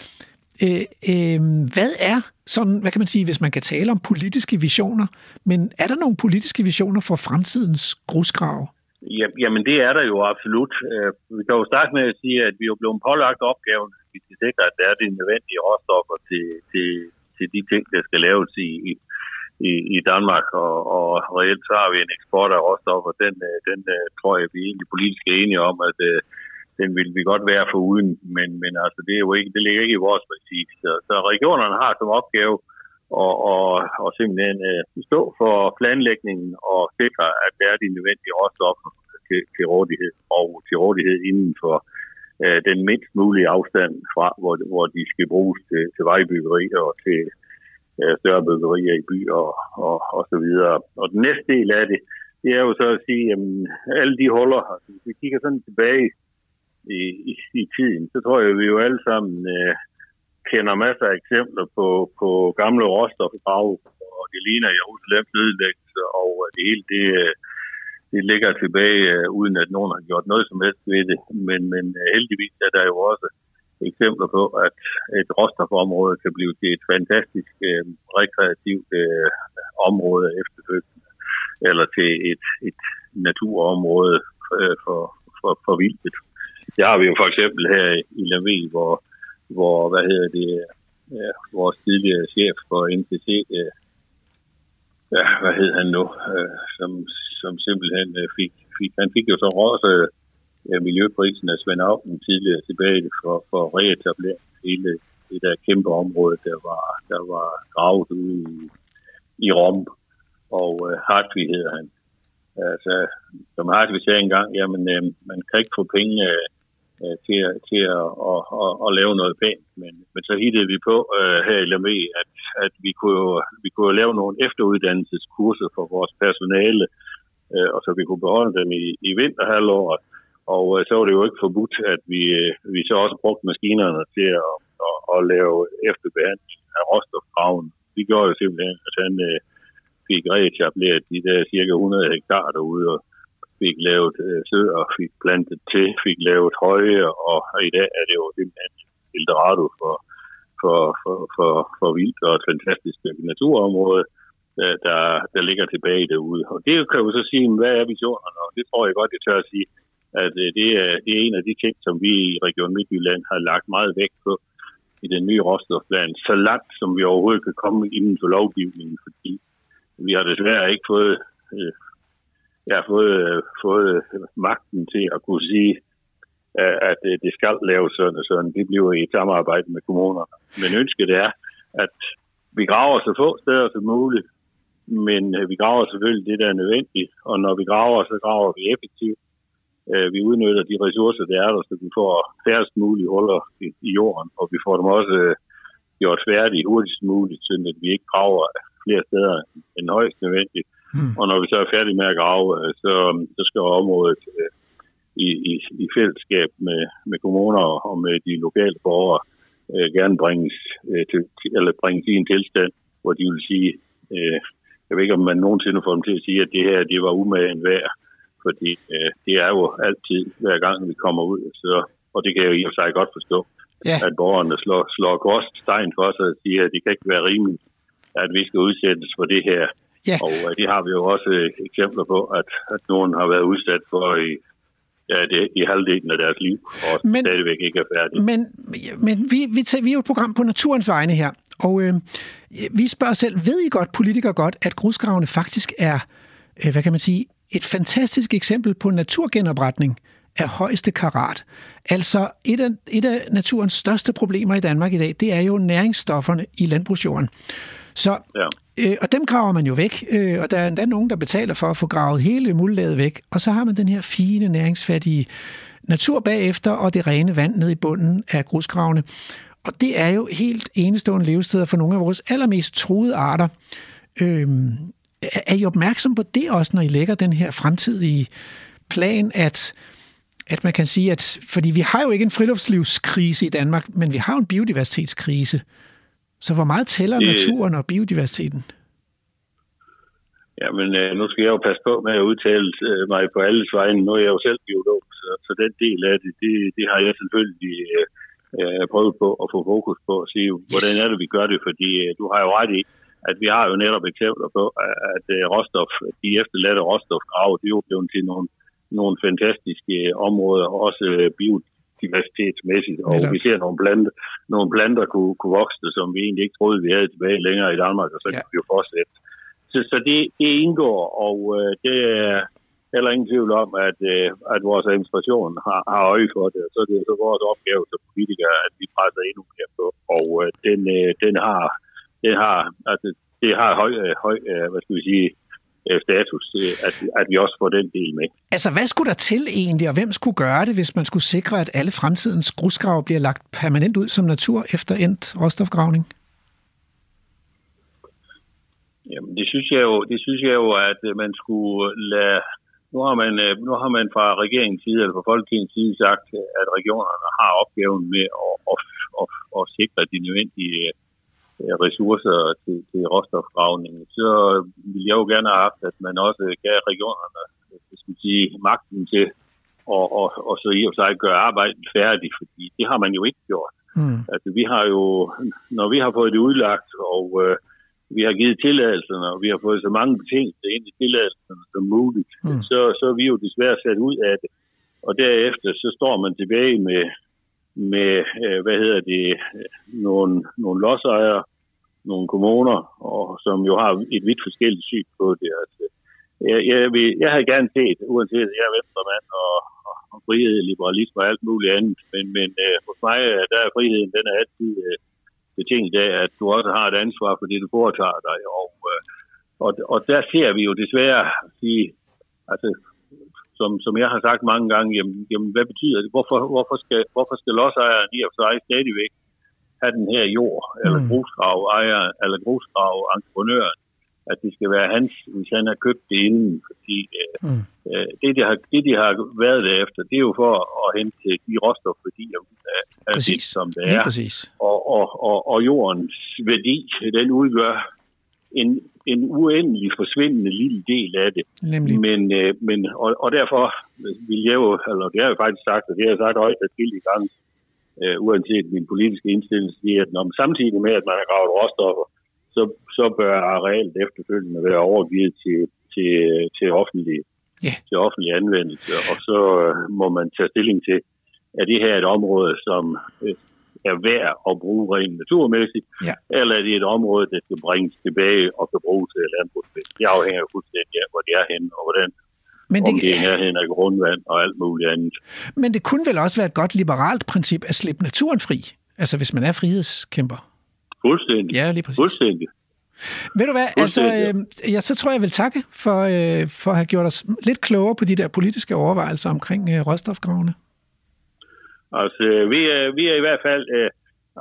øh, øh, hvad er sådan, hvad kan man sige, hvis man kan tale om politiske visioner, men er der nogle politiske visioner for fremtidens grusgrav? Ja, jamen det er der jo absolut. Øh, vi kan jo starte med at sige, at vi er blevet pålagt opgaven, at vi skal sikre, at der er de nødvendige råstoffer til, til, til de ting, der skal laves i, i, i, Danmark, og, og reelt så har vi en eksport af råstoffer. Den, øh, den øh, tror jeg, vi er egentlig politisk enige om, at den vil vi godt være for uden, men, men altså, det, er jo ikke, det ligger ikke i vores parti. Så, så regionerne har som opgave og, og, og simpelthen øh, stå for planlægningen og sikre, at der er de nødvendige råstoffer til, til rådighed og til rådighed inden for øh, den mindst mulige afstand fra, hvor, hvor de skal bruges til, til vejbyggeri og til øh, større byggerier i byer og, og, og så videre. Og den næste del af det, det er jo så at sige, at alle de huller, altså, hvis vi kigger sådan tilbage i, i, i tiden, så tror jeg, at vi jo alle sammen øh, kender masser af eksempler på, på gamle råstofgrave, og det ligner Jerusalems nedlæggelse, og det hele det, øh, det ligger tilbage, øh, uden at nogen har gjort noget som helst ved det. Men, men øh, heldigvis er der jo også eksempler på, at et råstofområde kan blive til et fantastisk øh, rekreativt øh, område efterfølgende, eller til et, et naturområde øh, for, for, for vildt. Det har vi jo for eksempel her i Lavie, hvor, hvor hvad hedder det, øh, vores tidligere chef for NTC, øh, ja, hvad hed han nu, øh, som, som simpelthen øh, fik, fik, han fik jo så også øh, miljøprisen af Svend Augen tidligere tilbage for, for at reetablere hele det der kæmpe område, der var, der var gravet ude i, i Rom. Og øh, Hartvig hedder han. Altså, som Hartvig sagde engang, jamen, øh, man kan ikke få penge øh, Øh, til, til at, at, at, at lave noget pænt. Men, men så hittede vi på øh, her i Lamé, at, at vi, kunne jo, vi kunne jo lave nogle efteruddannelseskurser for vores personale, øh, og så vi kunne beholde dem i, i vinterhalvåret. Og øh, så var det jo ikke forbudt, at vi, øh, vi så også brugte maskinerne til at, at, at lave efterbehandling af råstofgraven. Vi gjorde jo simpelthen, at han øh, fik reetableret de der cirka 100 hektar derude, og fik lavet øh, søer, fik plantet til, fik lavet høje, og i dag er det jo simpelthen Eldorado for, for, for, for, for vildt og et fantastisk naturområde, øh, der, der ligger tilbage derude. Og det kan jo så sige, hvad er visionerne? Og det tror jeg godt, jeg tør at sige, at øh, det, er, det er en af de ting, som vi i Region Midtjylland har lagt meget vægt på i den nye råstofplan, så langt som vi overhovedet kan komme inden for lovgivningen, fordi vi har desværre ikke fået, øh, jeg har fået, fået magten til at kunne sige, øh, at det skal laves sådan og sådan. Det bliver i et samarbejde med kommunerne. Men ønsket er, at vi graver så få steder som muligt, men øh, vi graver selvfølgelig det, der er nødvendigt, og når vi graver, så graver vi effektivt. Øh, vi udnytter de ressourcer, der er der, så vi får færrest mulige huller i, jorden, og vi får dem også gjort færdige hurtigst muligt, så vi ikke graver flere steder end højst nødvendigt. Hmm. Og når vi så er færdige med at grave, så, så skal området i, i, i fællesskab med, med kommuner og med de lokale borgere øh, gerne bringes, øh, til, eller bringes i en tilstand, hvor de vil sige, øh, jeg ved ikke, om man nogensinde får dem til at sige, at det her det var umagen værd, fordi øh, det er jo altid, hver gang vi kommer ud, så, og det kan jeg jo i og sig godt forstå, ja. at borgerne slår, slår korstegn for sig og siger, at det kan ikke være rimeligt, at vi skal udsættes for det her. Ja. Og øh, det har vi jo også øh, eksempler på, at, at nogen har været udsat for i, ja, det, i halvdelen af deres liv, og men, stadigvæk ikke er færdige. Men, men vi, vi, tager, vi er jo et program på naturens vegne her, og øh, vi spørger selv, ved I godt, politikere godt, at grusgravene faktisk er, øh, hvad kan man sige, et fantastisk eksempel på naturgenopretning af højeste karat. Altså et af, et af naturens største problemer i Danmark i dag, det er jo næringsstofferne i landbrugsjorden. Så, ja øh, og dem graver man jo væk, øh, og der er endda nogen, der betaler for at få gravet hele muldlaget væk, og så har man den her fine, næringsfattige natur bagefter, og det rene vand ned i bunden af grusgravene. Og det er jo helt enestående levesteder for nogle af vores allermest truede arter. Øhm, er I opmærksom på det også, når I lægger den her fremtidige plan, at, at man kan sige, at fordi vi har jo ikke en friluftslivskrise i Danmark, men vi har en biodiversitetskrise. Så hvor meget tæller naturen og biodiversiteten? Jamen, øh, nu skal jeg jo passe på med at udtale øh, mig på alles vegne. Nu er jeg jo selv biolog, så, så den del af det, det, det har jeg selvfølgelig øh, øh, prøvet på at få fokus på at sige, hvordan er det, vi gør det, fordi øh, du har jo ret i, at vi har jo netop eksempler på, at øh, råstof, de efterladte råstofgrave, det er jo blevet til nogle, nogle fantastiske områder, også øh, biodiversitetsmæssigt, og vi ser nogle planter, nogle planter kunne, kunne vokse, som vi egentlig ikke troede, vi havde tilbage længere i Danmark, og så ja. kan vi jo fortsætte. Så, så det, det indgår, og øh, det er heller ingen tvivl om, at, øh, at vores administration har, har øje for det, så det er så vores opgave som politikere, at vi presser endnu mere på, og øh, den, øh, den har det har, altså, det har høj, øh, høj øh, hvad skal vi sige, øh, status, at, at vi også får den del med. Altså, hvad skulle der til egentlig, og hvem skulle gøre det, hvis man skulle sikre, at alle fremtidens grusgrave bliver lagt permanent ud som natur efter endt råstofgravning? Jamen, det synes jeg jo, det synes jeg jo at man skulle lade nu har man, nu har man fra regeringens side, eller fra Folketingets side sagt, at regionerne har opgaven med at, at, at, at sikre de nødvendige øh, ressourcer til, til råstofgravning, så ville jeg jo gerne have haft, at man også gav regionerne skal sige, magten til at og, og så i og sig gøre arbejdet færdigt, fordi det har man jo ikke gjort. Mm. Altså, vi har jo, når vi har fået det udlagt, og øh, vi har givet tilladelserne, og vi har fået så mange betingelser ind i tilladelserne som muligt, mm. så, så er vi jo desværre sat ud af det. Og derefter så står man tilbage med, med øh, hvad hedder det, nogle, nogle lodsejere, nogle kommuner, og som jo har et vidt forskelligt syn på det. Altså, jeg, jeg, vil, jeg havde gerne set, uanset at jeg er venstremand og, og, og frihed, liberalisme og alt muligt andet, men, men øh, hos mig øh, der er friheden, den er altid øh, betinget af, at du også har et ansvar for det, du foretager dig. Og, øh, og, og der ser vi jo desværre de, altså, som, som jeg har sagt mange gange, jamen, jamen hvad betyder det? Hvorfor, hvorfor skal, hvorfor skal lodsejeren i og for sig stadigvæk have den her jord, eller mm. grusgrav ejer, eller grusgrav entreprenøren, at det skal være hans, hvis han har købt det inden, fordi øh, mm. øh, det, de har, det, de har været derefter, det er jo for at hente de råstofværdier af, af det, som det er. præcis. Og, og, og, og jordens værdi, den udgør en, en uendelig forsvindende lille del af det. Nemlig. Men, øh, men, og, og derfor vil jeg jo, eller det har jeg faktisk sagt, og det har jeg sagt at i gang, øh, uanset min politiske indstilling, siger, at når man samtidig med, at man har gravet råstoffer, så, så bør arealet efterfølgende være overgivet til, til, til, offentlig, yeah. til offentlig anvendelse, og så øh, må man tage stilling til, er det her et område, som øh, er værd at bruge rent naturmæssigt, ja. eller er det et område, der skal bringes tilbage og kan bruges til landbrugsmæssigt. Det afhænger fuldstændig af, hvor det er henne, og hvordan men det, om det er nærheden af grundvand og alt muligt andet. Men det kunne vel også være et godt liberalt princip at slippe naturen fri, altså hvis man er frihedskæmper? Fuldstændig. Ja, lige præcis. Fuldstændig. Ved du hvad, altså, øh, ja, så tror jeg, jeg vil takke for, øh, for at have gjort os lidt klogere på de der politiske overvejelser omkring øh, råstofgravene. Altså, vi vi er i hvert fald... Øh,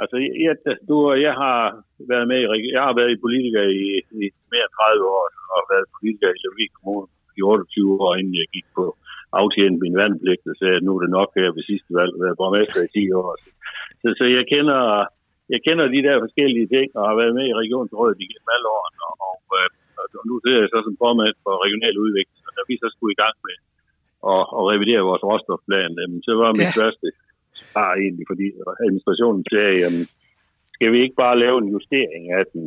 altså, jeg, du og jeg har været med i, jeg har været i politiker i, i mere end 30 år, og været politiker i Lemvig Kommune i 28 år, inden jeg gik på aftjent min vandpligt, og sagde, at nu er det nok her ved sidste valg, at være borgmester i 10 år. Så, så jeg kender jeg kender de der forskellige ting, og har været med i regionsrådet igennem alle årene, og, og, øh, og nu sidder jeg så som formand for regional udvikling, og da vi så skulle i gang med at, at revidere vores råstofplan, så var mit ja. første svar egentlig, fordi administrationen sagde, jamen, skal vi ikke bare lave en justering af den?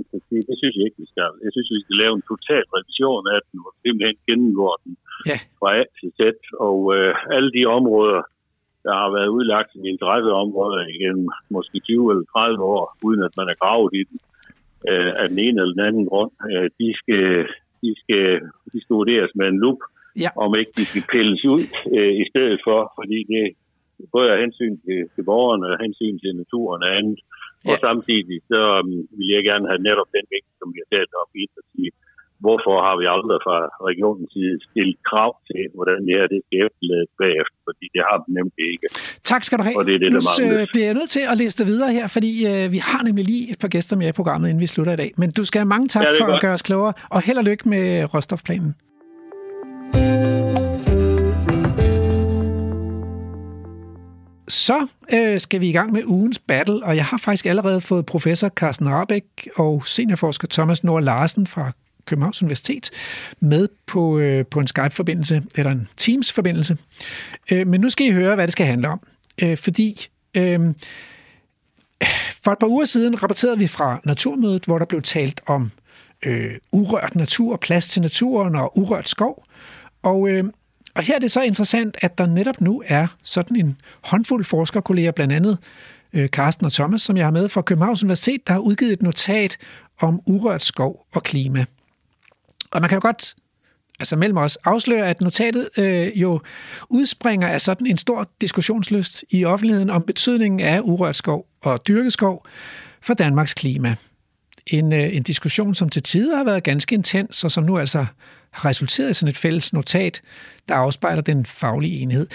Det synes jeg ikke, vi skal. Jeg synes, vi skal lave en total revision af den, og simpelthen gennemgå den ja. fra A til Z, og øh, alle de områder, der har været udlagt som interesseområder igennem måske 20 eller 30 år, uden at man er gravet i den øh, af den ene eller den anden grund. Øh, de, skal, de, skal, de skal vurderes med en lup, ja. om ikke de skal pilles ud øh, i stedet for, fordi det både er hensyn til, til borgerne og hensyn til naturen og andet. Ja. Og samtidig så um, vil jeg gerne have netop den vægt, som vi har talt op i, at sige, hvorfor har vi aldrig fra regionens side stillet krav til, hvordan det her det skal efterlades bagefter, fordi det har vi nemlig ikke. Tak skal du have. Og det er det, nu der øh, bliver jeg nødt til at læse det videre her, fordi øh, vi har nemlig lige et par gæster med i programmet, inden vi slutter i dag. Men du skal have mange tak ja, for godt. at gøre os klogere, og held og lykke med råstofplanen. Så øh, skal vi i gang med ugens battle, og jeg har faktisk allerede fået professor Carsten Rabeck og seniorforsker Thomas Nord Larsen fra Københavns Universitet med på, øh, på en Skype-forbindelse, eller en Teams-forbindelse. Øh, men nu skal I høre, hvad det skal handle om. Øh, fordi øh, for et par uger siden rapporterede vi fra Naturmødet, hvor der blev talt om øh, urørt natur, plads til naturen og urørt skov. Og øh, og her er det så interessant, at der netop nu er sådan en håndfuld forskerkolleger, blandt andet øh, Carsten og Thomas, som jeg har med fra Københavns Universitet, der har udgivet et notat om urørt skov og klima. Og man kan jo godt altså mellem os, afsløre, at notatet øh, jo udspringer af sådan en stor diskussionslyst i offentligheden om betydningen af urørt skov og dyrkeskov for Danmarks klima. En, øh, en diskussion, som til tider har været ganske intens, og som nu altså har resulteret i sådan et fælles notat, der afspejler den faglige enhed.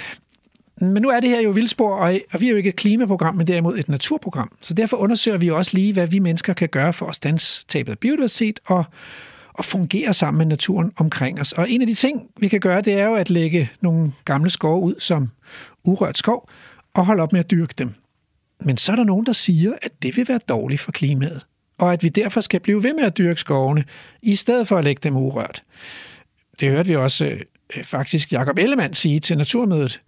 Men nu er det her jo vildspor, og vi er jo ikke et klimaprogram, men derimod et naturprogram. Så derfor undersøger vi også lige, hvad vi mennesker kan gøre for at stanse tabet af biodiversitet og, og fungere sammen med naturen omkring os. Og en af de ting, vi kan gøre, det er jo at lægge nogle gamle skove ud som urørt skov og holde op med at dyrke dem. Men så er der nogen, der siger, at det vil være dårligt for klimaet, og at vi derfor skal blive ved med at dyrke skovene, i stedet for at lægge dem urørt. Det hørte vi også øh, faktisk Jakob Ellemann sige til Naturmødet.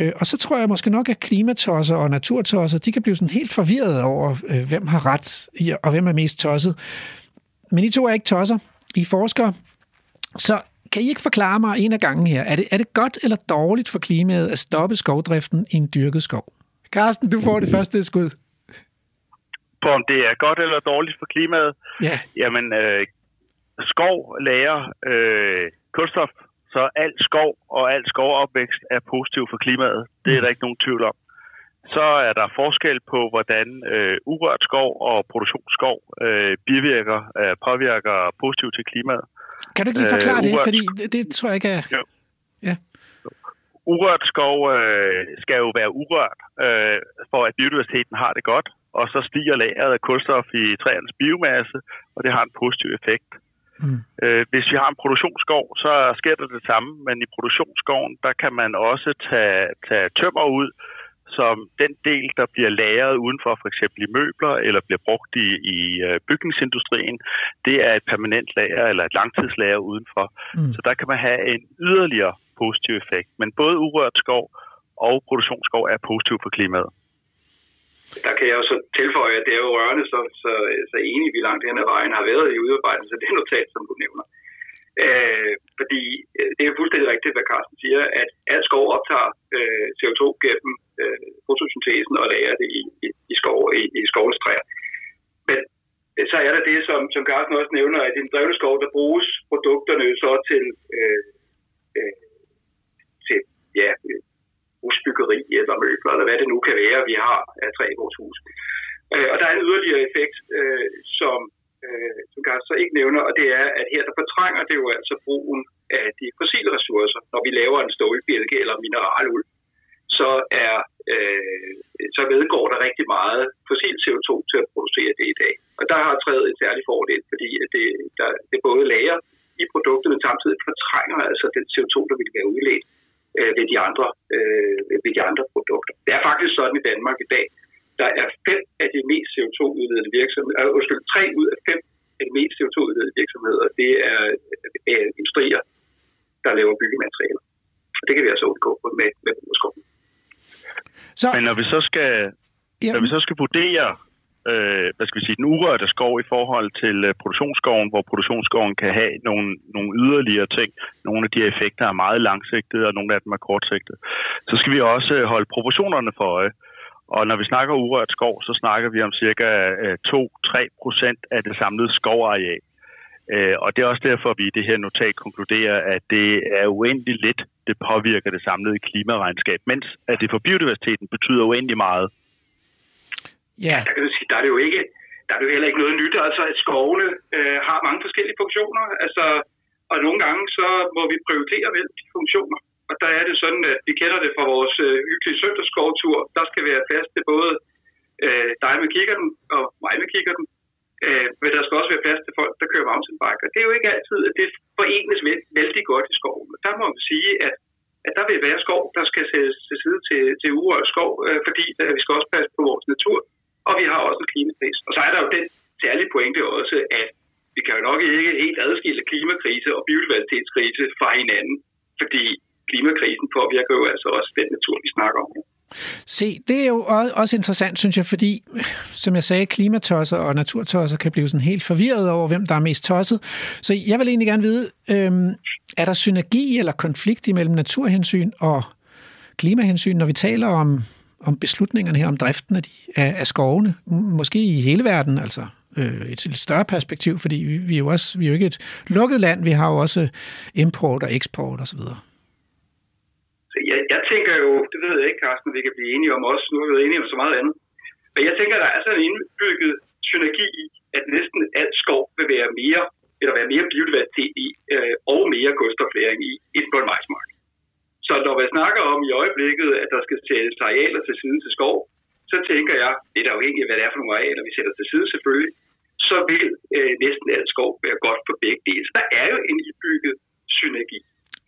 Øh, og så tror jeg måske nok, at klimatosser og naturtosser, de kan blive sådan helt forvirrede over, øh, hvem har ret og hvem er mest tosset. Men I to er ikke tosser. I forskere. Så kan I ikke forklare mig en af gangen her, er det, er det godt eller dårligt for klimaet at stoppe skovdriften i en dyrket skov? Carsten, du får det første skud. På om det er godt eller dårligt for klimaet? Ja. Jamen, øh, skov lærer øh, kulstof, så al skov og al skovopvækst er positiv for klimaet. Det er der ikke nogen tvivl om. Så er der forskel på, hvordan øh, urørt skov og produktionsskov øh, bivirker, øh, påvirker positivt til klimaet. Kan du ikke lige forklare øh, det, fordi det, det tror jeg ikke er... Jo. Ja. Urørt skov øh, skal jo være urørt, øh, for at biodiversiteten har det godt, og så stiger lageret af kulstof i træernes biomasse, og det har en positiv effekt. Mm. Øh, hvis vi har en produktionsskov, så sker der det samme, men i produktionsskoven, der kan man også tage, tage tømmer ud, som den del, der bliver lagret udenfor, for eksempel i møbler, eller bliver brugt i, i øh, bygningsindustrien, det er et permanent lager eller et langtidslager udenfor. Mm. Så der kan man have en yderligere positiv effekt. Men både urørt skov og produktionsskov er positiv for klimaet. Der kan jeg jo så tilføje, at det er jo rørende, så, så, så enige vi langt hen ad vejen har været i udarbejdelsen af det notat, som du nævner. Øh, fordi øh, det er fuldstændig rigtigt, hvad Carsten siger, at al skov optager øh, CO2 gennem øh, fotosyntesen og lagrer det i, i, i, skov, i, i skovens træer. Men øh, så er der det, som, som Carsten også nævner, at i den drevne skov, der bruges produkterne så til, øh, øh, til ja, husbyggeri eller møbler, eller hvad det nu kan være, vi har af træ i vores hus. Øh, og der er en yderligere effekt, øh, som, øh, som Garth så ikke nævner, og det er, at her der fortrænger det jo altså brugen af de fossile ressourcer, når vi laver en stålbjælke eller mineraluld så er øh, så vedgår der rigtig meget fossil CO2 til at producere det i dag. Og der har træet en særlig fordel, fordi det, der, det både lager i produktet, men samtidig fortrænger altså den CO2, der ville være udledt øh, ved, de andre, øh, ved de andre produkter. Det er faktisk sådan i Danmark i dag, der er fem af de mest CO2-udledende virksomheder, øh, undskyld, tre ud af fem af de mest CO2-udledende virksomheder, det er øh, industrier, der laver byggematerialer. Og det kan vi altså undgå med, med brugerskoven. Så... Men når vi så skal, Jamen. når vi så skal vurdere øh, hvad skal vi sige, den urørte skov i forhold til øh, produktionsskoven, hvor produktionsskoven kan have nogle, nogle yderligere ting. Nogle af de effekter er meget langsigtede, og nogle af dem er kortsigtede. Så skal vi også øh, holde proportionerne for øje. Og når vi snakker urørt skov, så snakker vi om cirka øh, 2-3 procent af det samlede skovareal. Øh, og det er også derfor, at vi i det her notat konkluderer, at det er uendelig lidt, det påvirker det samlede klimaregnskab, mens at det for biodiversiteten betyder uendelig meget. Ja. Der, kan du sige, der er det jo ikke, der er det jo heller ikke noget nyt. Altså, at skovene øh, har mange forskellige funktioner. Altså, og nogle gange så må vi prioritere mellem de funktioner. Og der er det sådan, at vi kender det fra vores øh, hyggelige søndagsskovtur. Der skal være plads til både øh, dig med kikkerten og mig med kikkerten. Øh, men der skal også være plads til folk, der kører mountainbike. Og det er jo ikke altid, at det forenes vældig godt i skoven. Der må man sige, at, at der vil være skov, der skal sættes til side til, til urørt skov, øh, fordi øh, vi skal også passe på vores natur, og vi har også en klimakrise. Og så er der jo den særlige pointe også, at vi kan jo nok ikke helt adskille klimakrise og biodiversitetskrise fra hinanden, fordi klimakrisen påvirker jo altså også den natur, vi snakker om. Se, det er jo også interessant, synes jeg, fordi, som jeg sagde, klimatosser og naturtosser kan blive sådan helt forvirret over, hvem der er mest tosset. Så jeg vil egentlig gerne vide, øhm, er der synergi eller konflikt imellem naturhensyn og klimahensyn, når vi taler om, om beslutningerne her, om driften af, de, af, af skovene, måske i hele verden, altså øh, et lidt større perspektiv, fordi vi, vi, er jo også, vi er jo ikke et lukket land, vi har jo også import og eksport osv jeg, jeg tænker jo, det ved jeg ikke, Carsten, vi kan blive enige om også, nu har vi været enige om så meget andet. Men jeg tænker, der er sådan en indbygget synergi i, at næsten alt skov vil være mere, eller være mere biodiversitet i, øh, og mere kulstoflæring i, end på en majsmark. Så når man snakker om i øjeblikket, at der skal sættes arealer til side til skov, så tænker jeg, det er afhængigt af, hvad det er for nogle arealer, vi sætter til side selvfølgelig, så vil øh, næsten alt skov være godt for begge dele. Så der er jo en indbygget synergi.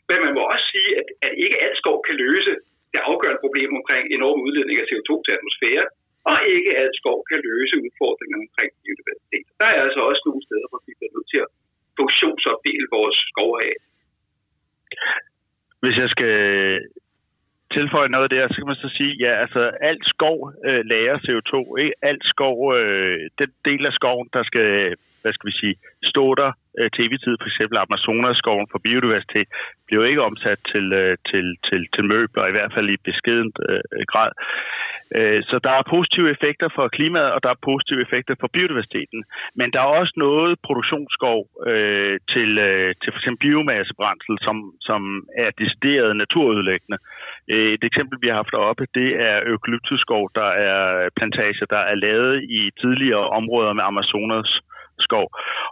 Men man må også sige, at, at ikke alt skov kan løse det afgørende problem omkring enorme udledning af CO2 til atmosfæren. og ikke alt skov kan løse udfordringerne omkring biodiversitet. Der er altså også nogle steder, hvor vi bliver nødt til at funktionsopdele vores skovareal. Hvis jeg skal tilføje noget der, så kan man så sige, ja, altså alt skov øh, lærer CO2, ikke? Alt skov, øh, den del af skoven, der skal, hvad skal vi sige, stå der øh, til evig tid, for eksempel Amazonaskoven for biodiversitet, bliver jo ikke omsat til, øh, til, til, til møbler, i hvert fald i beskedent øh, grad. Øh, så der er positive effekter for klimaet, og der er positive effekter for biodiversiteten. Men der er også noget produktionsskov øh, til, øh, til f.eks. biomassebrændsel, som, som er decideret naturudlæggende. Øh, Øh, et eksempel, vi har haft deroppe, det er eukalyptusskov, der er plantager, der er lavet i tidligere områder med Amazonas skov.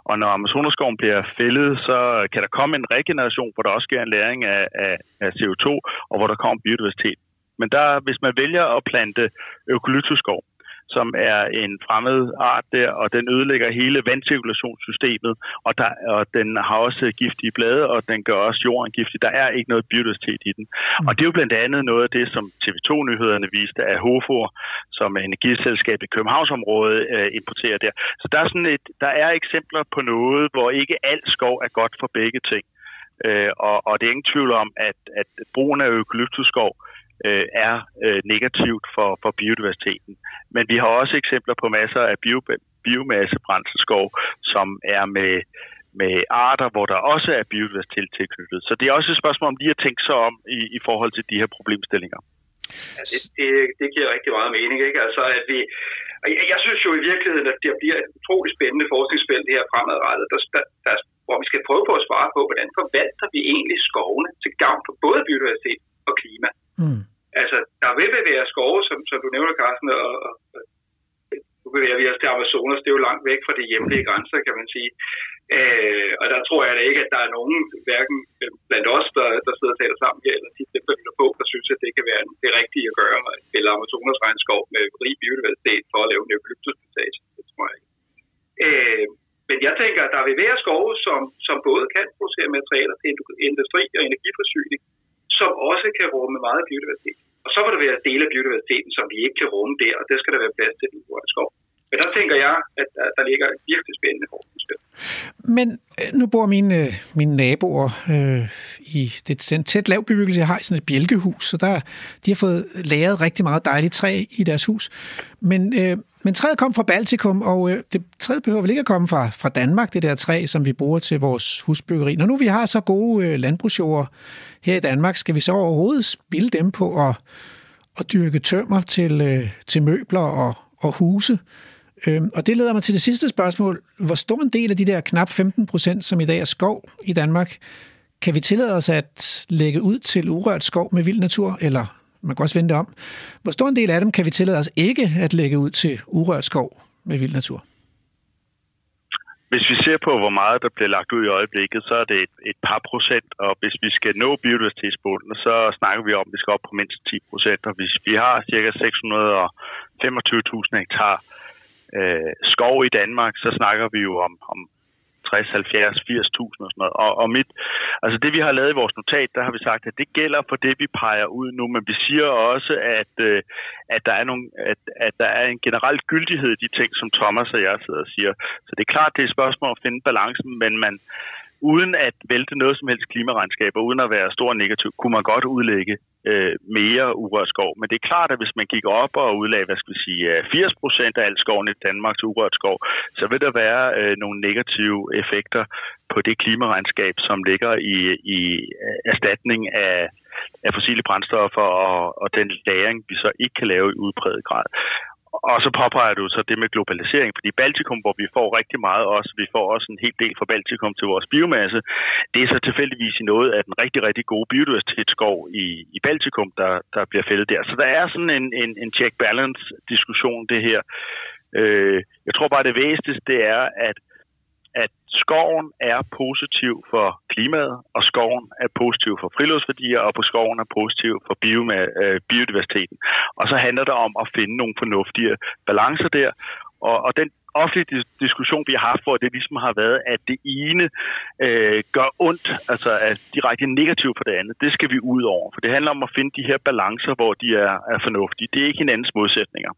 Og når Amazonaskoven bliver fældet, så kan der komme en regeneration, hvor der også sker en læring af, af, af CO2, og hvor der kommer biodiversitet. Men der, hvis man vælger at plante eukalyptusskov, som er en fremmed art der, og den ødelægger hele vandcirkulationssystemet, og, der, og den har også giftige blade, og den gør også jorden giftig. Der er ikke noget biodiversitet i den. Mm. Og det er jo blandt andet noget af det, som TV2-nyhederne viste af HOFOR, som er energiselskab i Københavnsområdet, øh, importerer der. Så der er, sådan et, der er eksempler på noget, hvor ikke alt skov er godt for begge ting. Øh, og, og det er ingen tvivl om, at, at brugen af eukalyptusskov øh, er øh, negativt for, for biodiversiteten. Men vi har også eksempler på masser af bio, biomassebrændselskov, som er med, med arter, hvor der også er biodiversitet tilknyttet. Så det er også et spørgsmål om lige at tænke sig om i, i forhold til de her problemstillinger. Ja, det, det, det giver rigtig meget mening, ikke? Altså, at vi, jeg, jeg synes jo i virkeligheden, at det bliver et utroligt spændende forskningsfelt her fremadrettet, der, der, der, hvor vi skal prøve på at svare på, hvordan forvalter vi egentlig skovene til gavn for både biodiversitet og klima. Mm. Altså, der vil bevæge skove, som, som du nævner, Carsten, og, og nu bevæger vi os til Amazonas, det er jo langt væk fra de hjemlige grænser, kan man sige. Øh, og der tror jeg da ikke, at der er nogen, hverken blandt os, der, der sidder og taler sammen her, eller de, dem, der lytter på, der synes, at det kan være det rigtige at gøre, at spille Amazonas regnskov med rig biodiversitet for at lave en eukalyptusplantage. Det tror jeg ikke. Øh, men jeg tænker, at der vil være skove, som, som både kan producere materialer til industri og energiforsyning, som også kan rumme meget biodiversitet. Og så vil der være dele af biodiversiteten, som vi ikke kan rumme der, og det skal der være plads til i vores skov. Men der tænker jeg, at der, der ligger et virkelig spændende forskningsfelt. Men øh, nu bor mine, øh, mine naboer øh, i det er tæt lav bebyggelse. Jeg har sådan et bjælkehus, så der, de har fået læret rigtig meget dejligt træ i deres hus. Men øh, men træet kom fra Baltikum, og øh, det træet behøver vel ikke at komme fra, fra Danmark, det der træ, som vi bruger til vores husbyggeri. Når nu vi har så gode øh, landbrugsjord her i Danmark, skal vi så overhovedet spille dem på at, at dyrke tømmer til, øh, til møbler og, og huse? Øh, og det leder mig til det sidste spørgsmål. Hvor stor en del af de der knap 15 procent, som i dag er skov i Danmark, kan vi tillade os at lægge ud til urørt skov med vild natur, eller man kan også vente om. Hvor stor en del af dem kan vi tillade os ikke at lægge ud til urørt skov med vild natur? Hvis vi ser på, hvor meget der bliver lagt ud i øjeblikket, så er det et, et par procent, og hvis vi skal nå biodiversitetsmålene, så snakker vi om, at vi skal op på mindst 10 procent, og hvis vi har ca. 625.000 hektar øh, skov i Danmark, så snakker vi jo om, om 60, 70, 80.000 og sådan noget. Og, og mit, altså det vi har lavet i vores notat, der har vi sagt, at det gælder for det, vi peger ud nu, men vi siger også, at, øh, at, der, er nogle, at, at der er en generel gyldighed i de ting, som Thomas og jeg sidder og siger. Så det er klart, det er et spørgsmål at finde balancen, men man, uden at vælte noget som helst klimaregnskab, og uden at være stor negativ, kunne man godt udlægge øh, mere urørt skov. Men det er klart, at hvis man gik op og udlagde, hvad skal vi sige, øh, 80 procent af al skoven i Danmark til urørt skov, så vil der være øh, nogle negative effekter på det klimaregnskab, som ligger i, i øh, erstatning af, af fossile brændstoffer og, og den læring, vi så ikke kan lave i udpræget grad. Og så påpeger du så det med globalisering, fordi Baltikum, hvor vi får rigtig meget også, vi får også en hel del fra Baltikum til vores biomasse, det er så tilfældigvis i noget af den rigtig, rigtig gode biodiversitetsskov i, i Baltikum, der, der bliver fældet der. Så der er sådan en, en, en check-balance-diskussion, det her. Øh, jeg tror bare, det væsentligste det er, at at skoven er positiv for klimaet, og skoven er positiv for friluftsværdier, og på skoven er positiv for øh, biodiversiteten. Og så handler det om at finde nogle fornuftige balancer der, og, og den offentlige diskussion, vi har haft, hvor det ligesom har været, at det ene øh, gør ondt, altså er direkte negativt for det andet, det skal vi ud over. For det handler om at finde de her balancer, hvor de er, er fornuftige. Det er ikke hinandens modsætninger.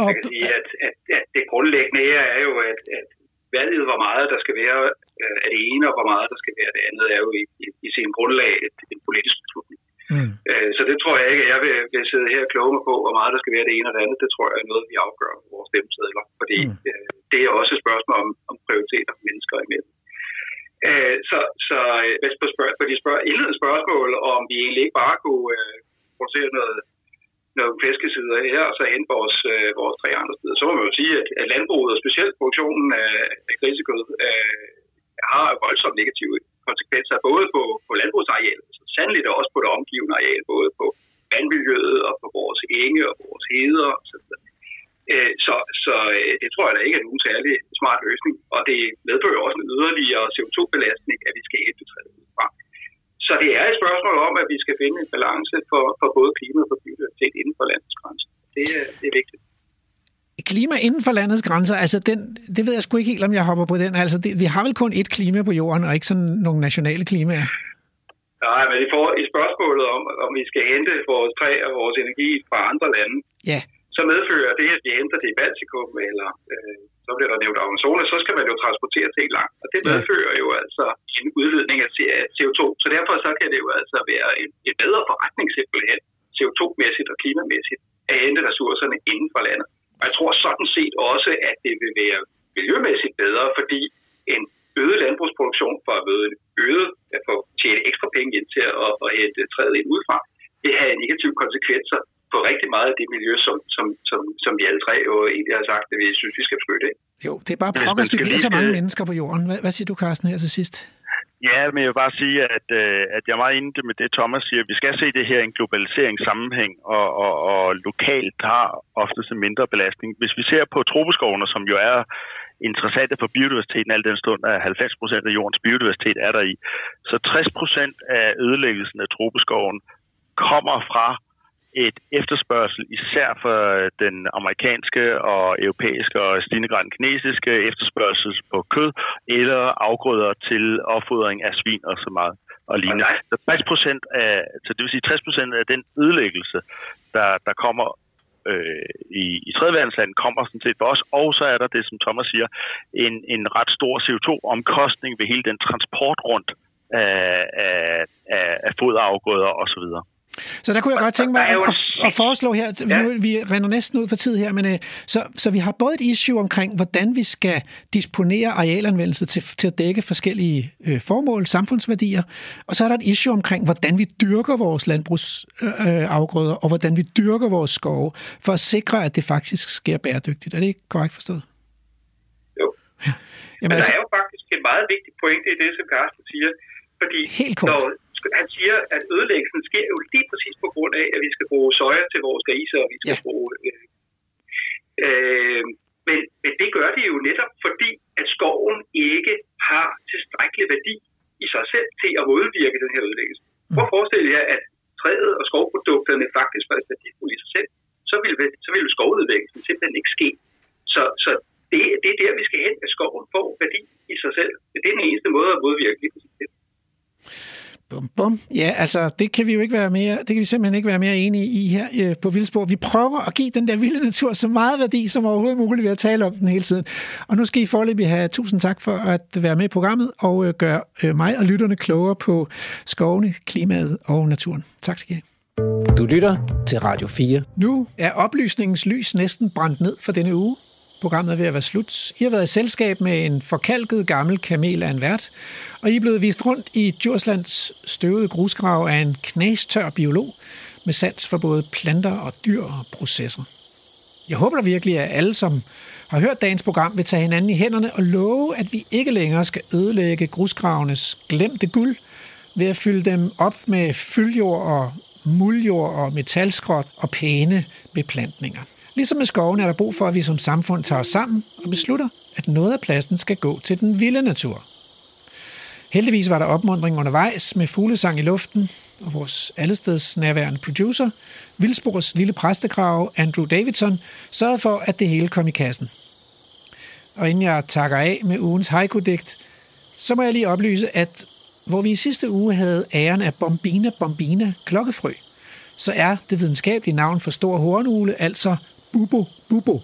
Og... Jeg kan sige, at, at, at det grundlæggende her er jo, at, at valget, hvor meget der skal være øh, af det ene, og hvor meget der skal være af det andet, er jo i, i, i sin grundlag et, en politisk beslutning. Mm. Øh, så det tror jeg ikke, at jeg vil, vil sidde her og kloge mig på, hvor meget der skal være det ene og det andet. Det tror jeg er noget, vi afgør på vores stemmesedler, fordi mm. øh, det er også et spørgsmål om, om prioriteter mennesker imellem. Øh, så så øh, hvis på, spørg, på de spørg, indledende spørgsmål, om vi egentlig ikke bare kunne øh, producere noget, nogle fiskesider her, og så hen vores, øh, vores tre andre steder, så må man jo sige, at, at landbruget, og specielt produktionen af, af grisekød, øh, har voldsomt negative konsekvenser, både på, på landbrugsarealet, så sandelig også på det omgivende areal, både på vandmiljøet og på vores enge og vores heder osv. Øh, så, så øh, det tror jeg da ikke er nogen særlig smart løsning, og det medfører også en yderligere CO2-belastning, at vi skal hætte træet fra. Så det er et spørgsmål om, at vi skal finde en balance for, for både klima og for biodiversitet inden for landets grænser. Det, det er vigtigt klima inden for landets grænser, altså den, det ved jeg sgu ikke helt, om jeg hopper på den. Altså det, vi har vel kun ét klima på jorden, og ikke sådan nogle nationale klimaer? Nej, men i, for, i spørgsmålet om, om vi skal hente vores træ og vores energi fra andre lande, ja. Så medfører det, at vi henter det i Baltikum, eller øh, så bliver der nævnt Amazonas, så skal man jo transportere det langt. Og det medfører jo altså en udledning af CO2. Så derfor så kan det jo altså være en, en bedre forretning simpelthen, CO2-mæssigt og klimamæssigt, at hente ressourcerne inden for landet. Og jeg tror sådan set også, at det vil være miljømæssigt bedre, fordi en øget landbrugsproduktion for at øge, øget, at få tjene ekstra penge ind til at, at hente træet ind udefra, det har negative konsekvenser på rigtig meget af det miljø, som, som, som, som vi alle tre jo egentlig har sagt, at vi synes, vi skal beskytte. Jo, det er bare pokkers, vi bliver så mange mennesker på jorden. Hvad, hvad siger du, Carsten, her til sidst? Ja, men jeg vil bare sige, at, øh, at jeg er meget enig med det, Thomas siger. Vi skal se det her i en globaliseringssammenhæng, og, og, og lokalt har ofte en mindre belastning. Hvis vi ser på tropeskovene, som jo er interessante for biodiversiteten, al den stund, at 90 procent af jordens biodiversitet er der i, så 60 procent af ødelæggelsen af tropeskoven kommer fra et efterspørgsel, især for den amerikanske og europæiske og stigende grad kinesiske efterspørgsel på kød eller afgrøder til opfodring af svin og så meget og lignende. Så 60 procent af, så det vil sige 60 procent af den ødelæggelse, der, der kommer øh, i, i tredjeverdensland kommer sådan set for os, og så er der det, som Thomas siger, en, en ret stor CO2-omkostning ved hele den transport rundt af, af, af, af foderafgrøder osv. Så der kunne jeg godt tænke mig at, at, at foreslå her, ja. nu, vi render næsten ud for tid her, men øh, så, så vi har både et issue omkring, hvordan vi skal disponere arealanvendelse til, til at dække forskellige øh, formål, samfundsværdier, og så er der et issue omkring, hvordan vi dyrker vores landbrugsafgrøder, øh, og hvordan vi dyrker vores skove, for at sikre, at det faktisk sker bæredygtigt. Er det ikke korrekt forstået? Jo. Ja. Jamen, men der altså, er jo faktisk en meget vigtig pointe i det, som Carsten siger, fordi Helt kort. når, han siger, at ødelæggelsen sker jo lige præcis på grund af, at vi skal bruge soja til vores grise, og vi skal ja. bruge... Øh, øh, men, men det gør det jo netop fordi, at skoven ikke har tilstrækkelig værdi i sig selv til at modvirke den her ødelæggelse. Mm. Prøv at forestille jer, at træet og skovprodukterne faktisk var værdifulde i sig selv, så ville, så ville skovudvækkelsen simpelthen ikke ske. Så, så det, det er der, vi skal hen, at skoven får værdi i sig selv. Det er den eneste måde at modvirke det. Bum, bum. Ja, altså, det kan vi jo ikke være mere, det kan vi simpelthen ikke være mere enige i her øh, på Vildspor. Vi prøver at give den der vilde natur så meget værdi som overhovedet muligt ved at tale om den hele tiden. Og nu skal I forløbig have tusind tak for at være med i programmet og øh, gøre øh, mig og lytterne klogere på skovene, klimaet og naturen. Tak skal I have. Du lytter til Radio 4. Nu er oplysningens lys næsten brændt ned for denne uge. Programmet er ved at være slut. I har været i selskab med en forkalket gammel kamel af en vært, og I er blevet vist rundt i Djurslands støvede grusgrav af en knastør biolog med sans for både planter og dyr og processer. Jeg håber da virkelig, at alle, som har hørt dagens program, vil tage hinanden i hænderne og love, at vi ikke længere skal ødelægge grusgravenes glemte guld ved at fylde dem op med fyldjord og muljord og metalskrot og pæne beplantninger. Ligesom med skoven er der brug for, at vi som samfund tager os sammen og beslutter, at noget af pladsen skal gå til den vilde natur. Heldigvis var der opmundring undervejs med fuglesang i luften, og vores allesteds nærværende producer, Vildsborgs lille præstekrav Andrew Davidson, sørgede for, at det hele kom i kassen. Og inden jeg takker af med ugens haiku-digt, så må jeg lige oplyse, at hvor vi i sidste uge havde æren af Bombina Bombina klokkefrø, så er det videnskabelige navn for stor hornugle altså bubo, bubo.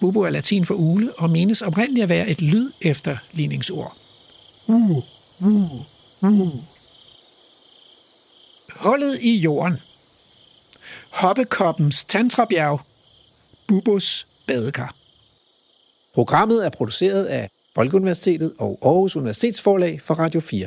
Bubo er latin for ule og menes oprindeligt at være et lyd efterligningsord. Uh, uh, uh. Hullet i jorden. Hoppekoppens tantrabjerg. Bubos badekar. Programmet er produceret af Folkeuniversitetet og Aarhus Universitetsforlag for Radio 4.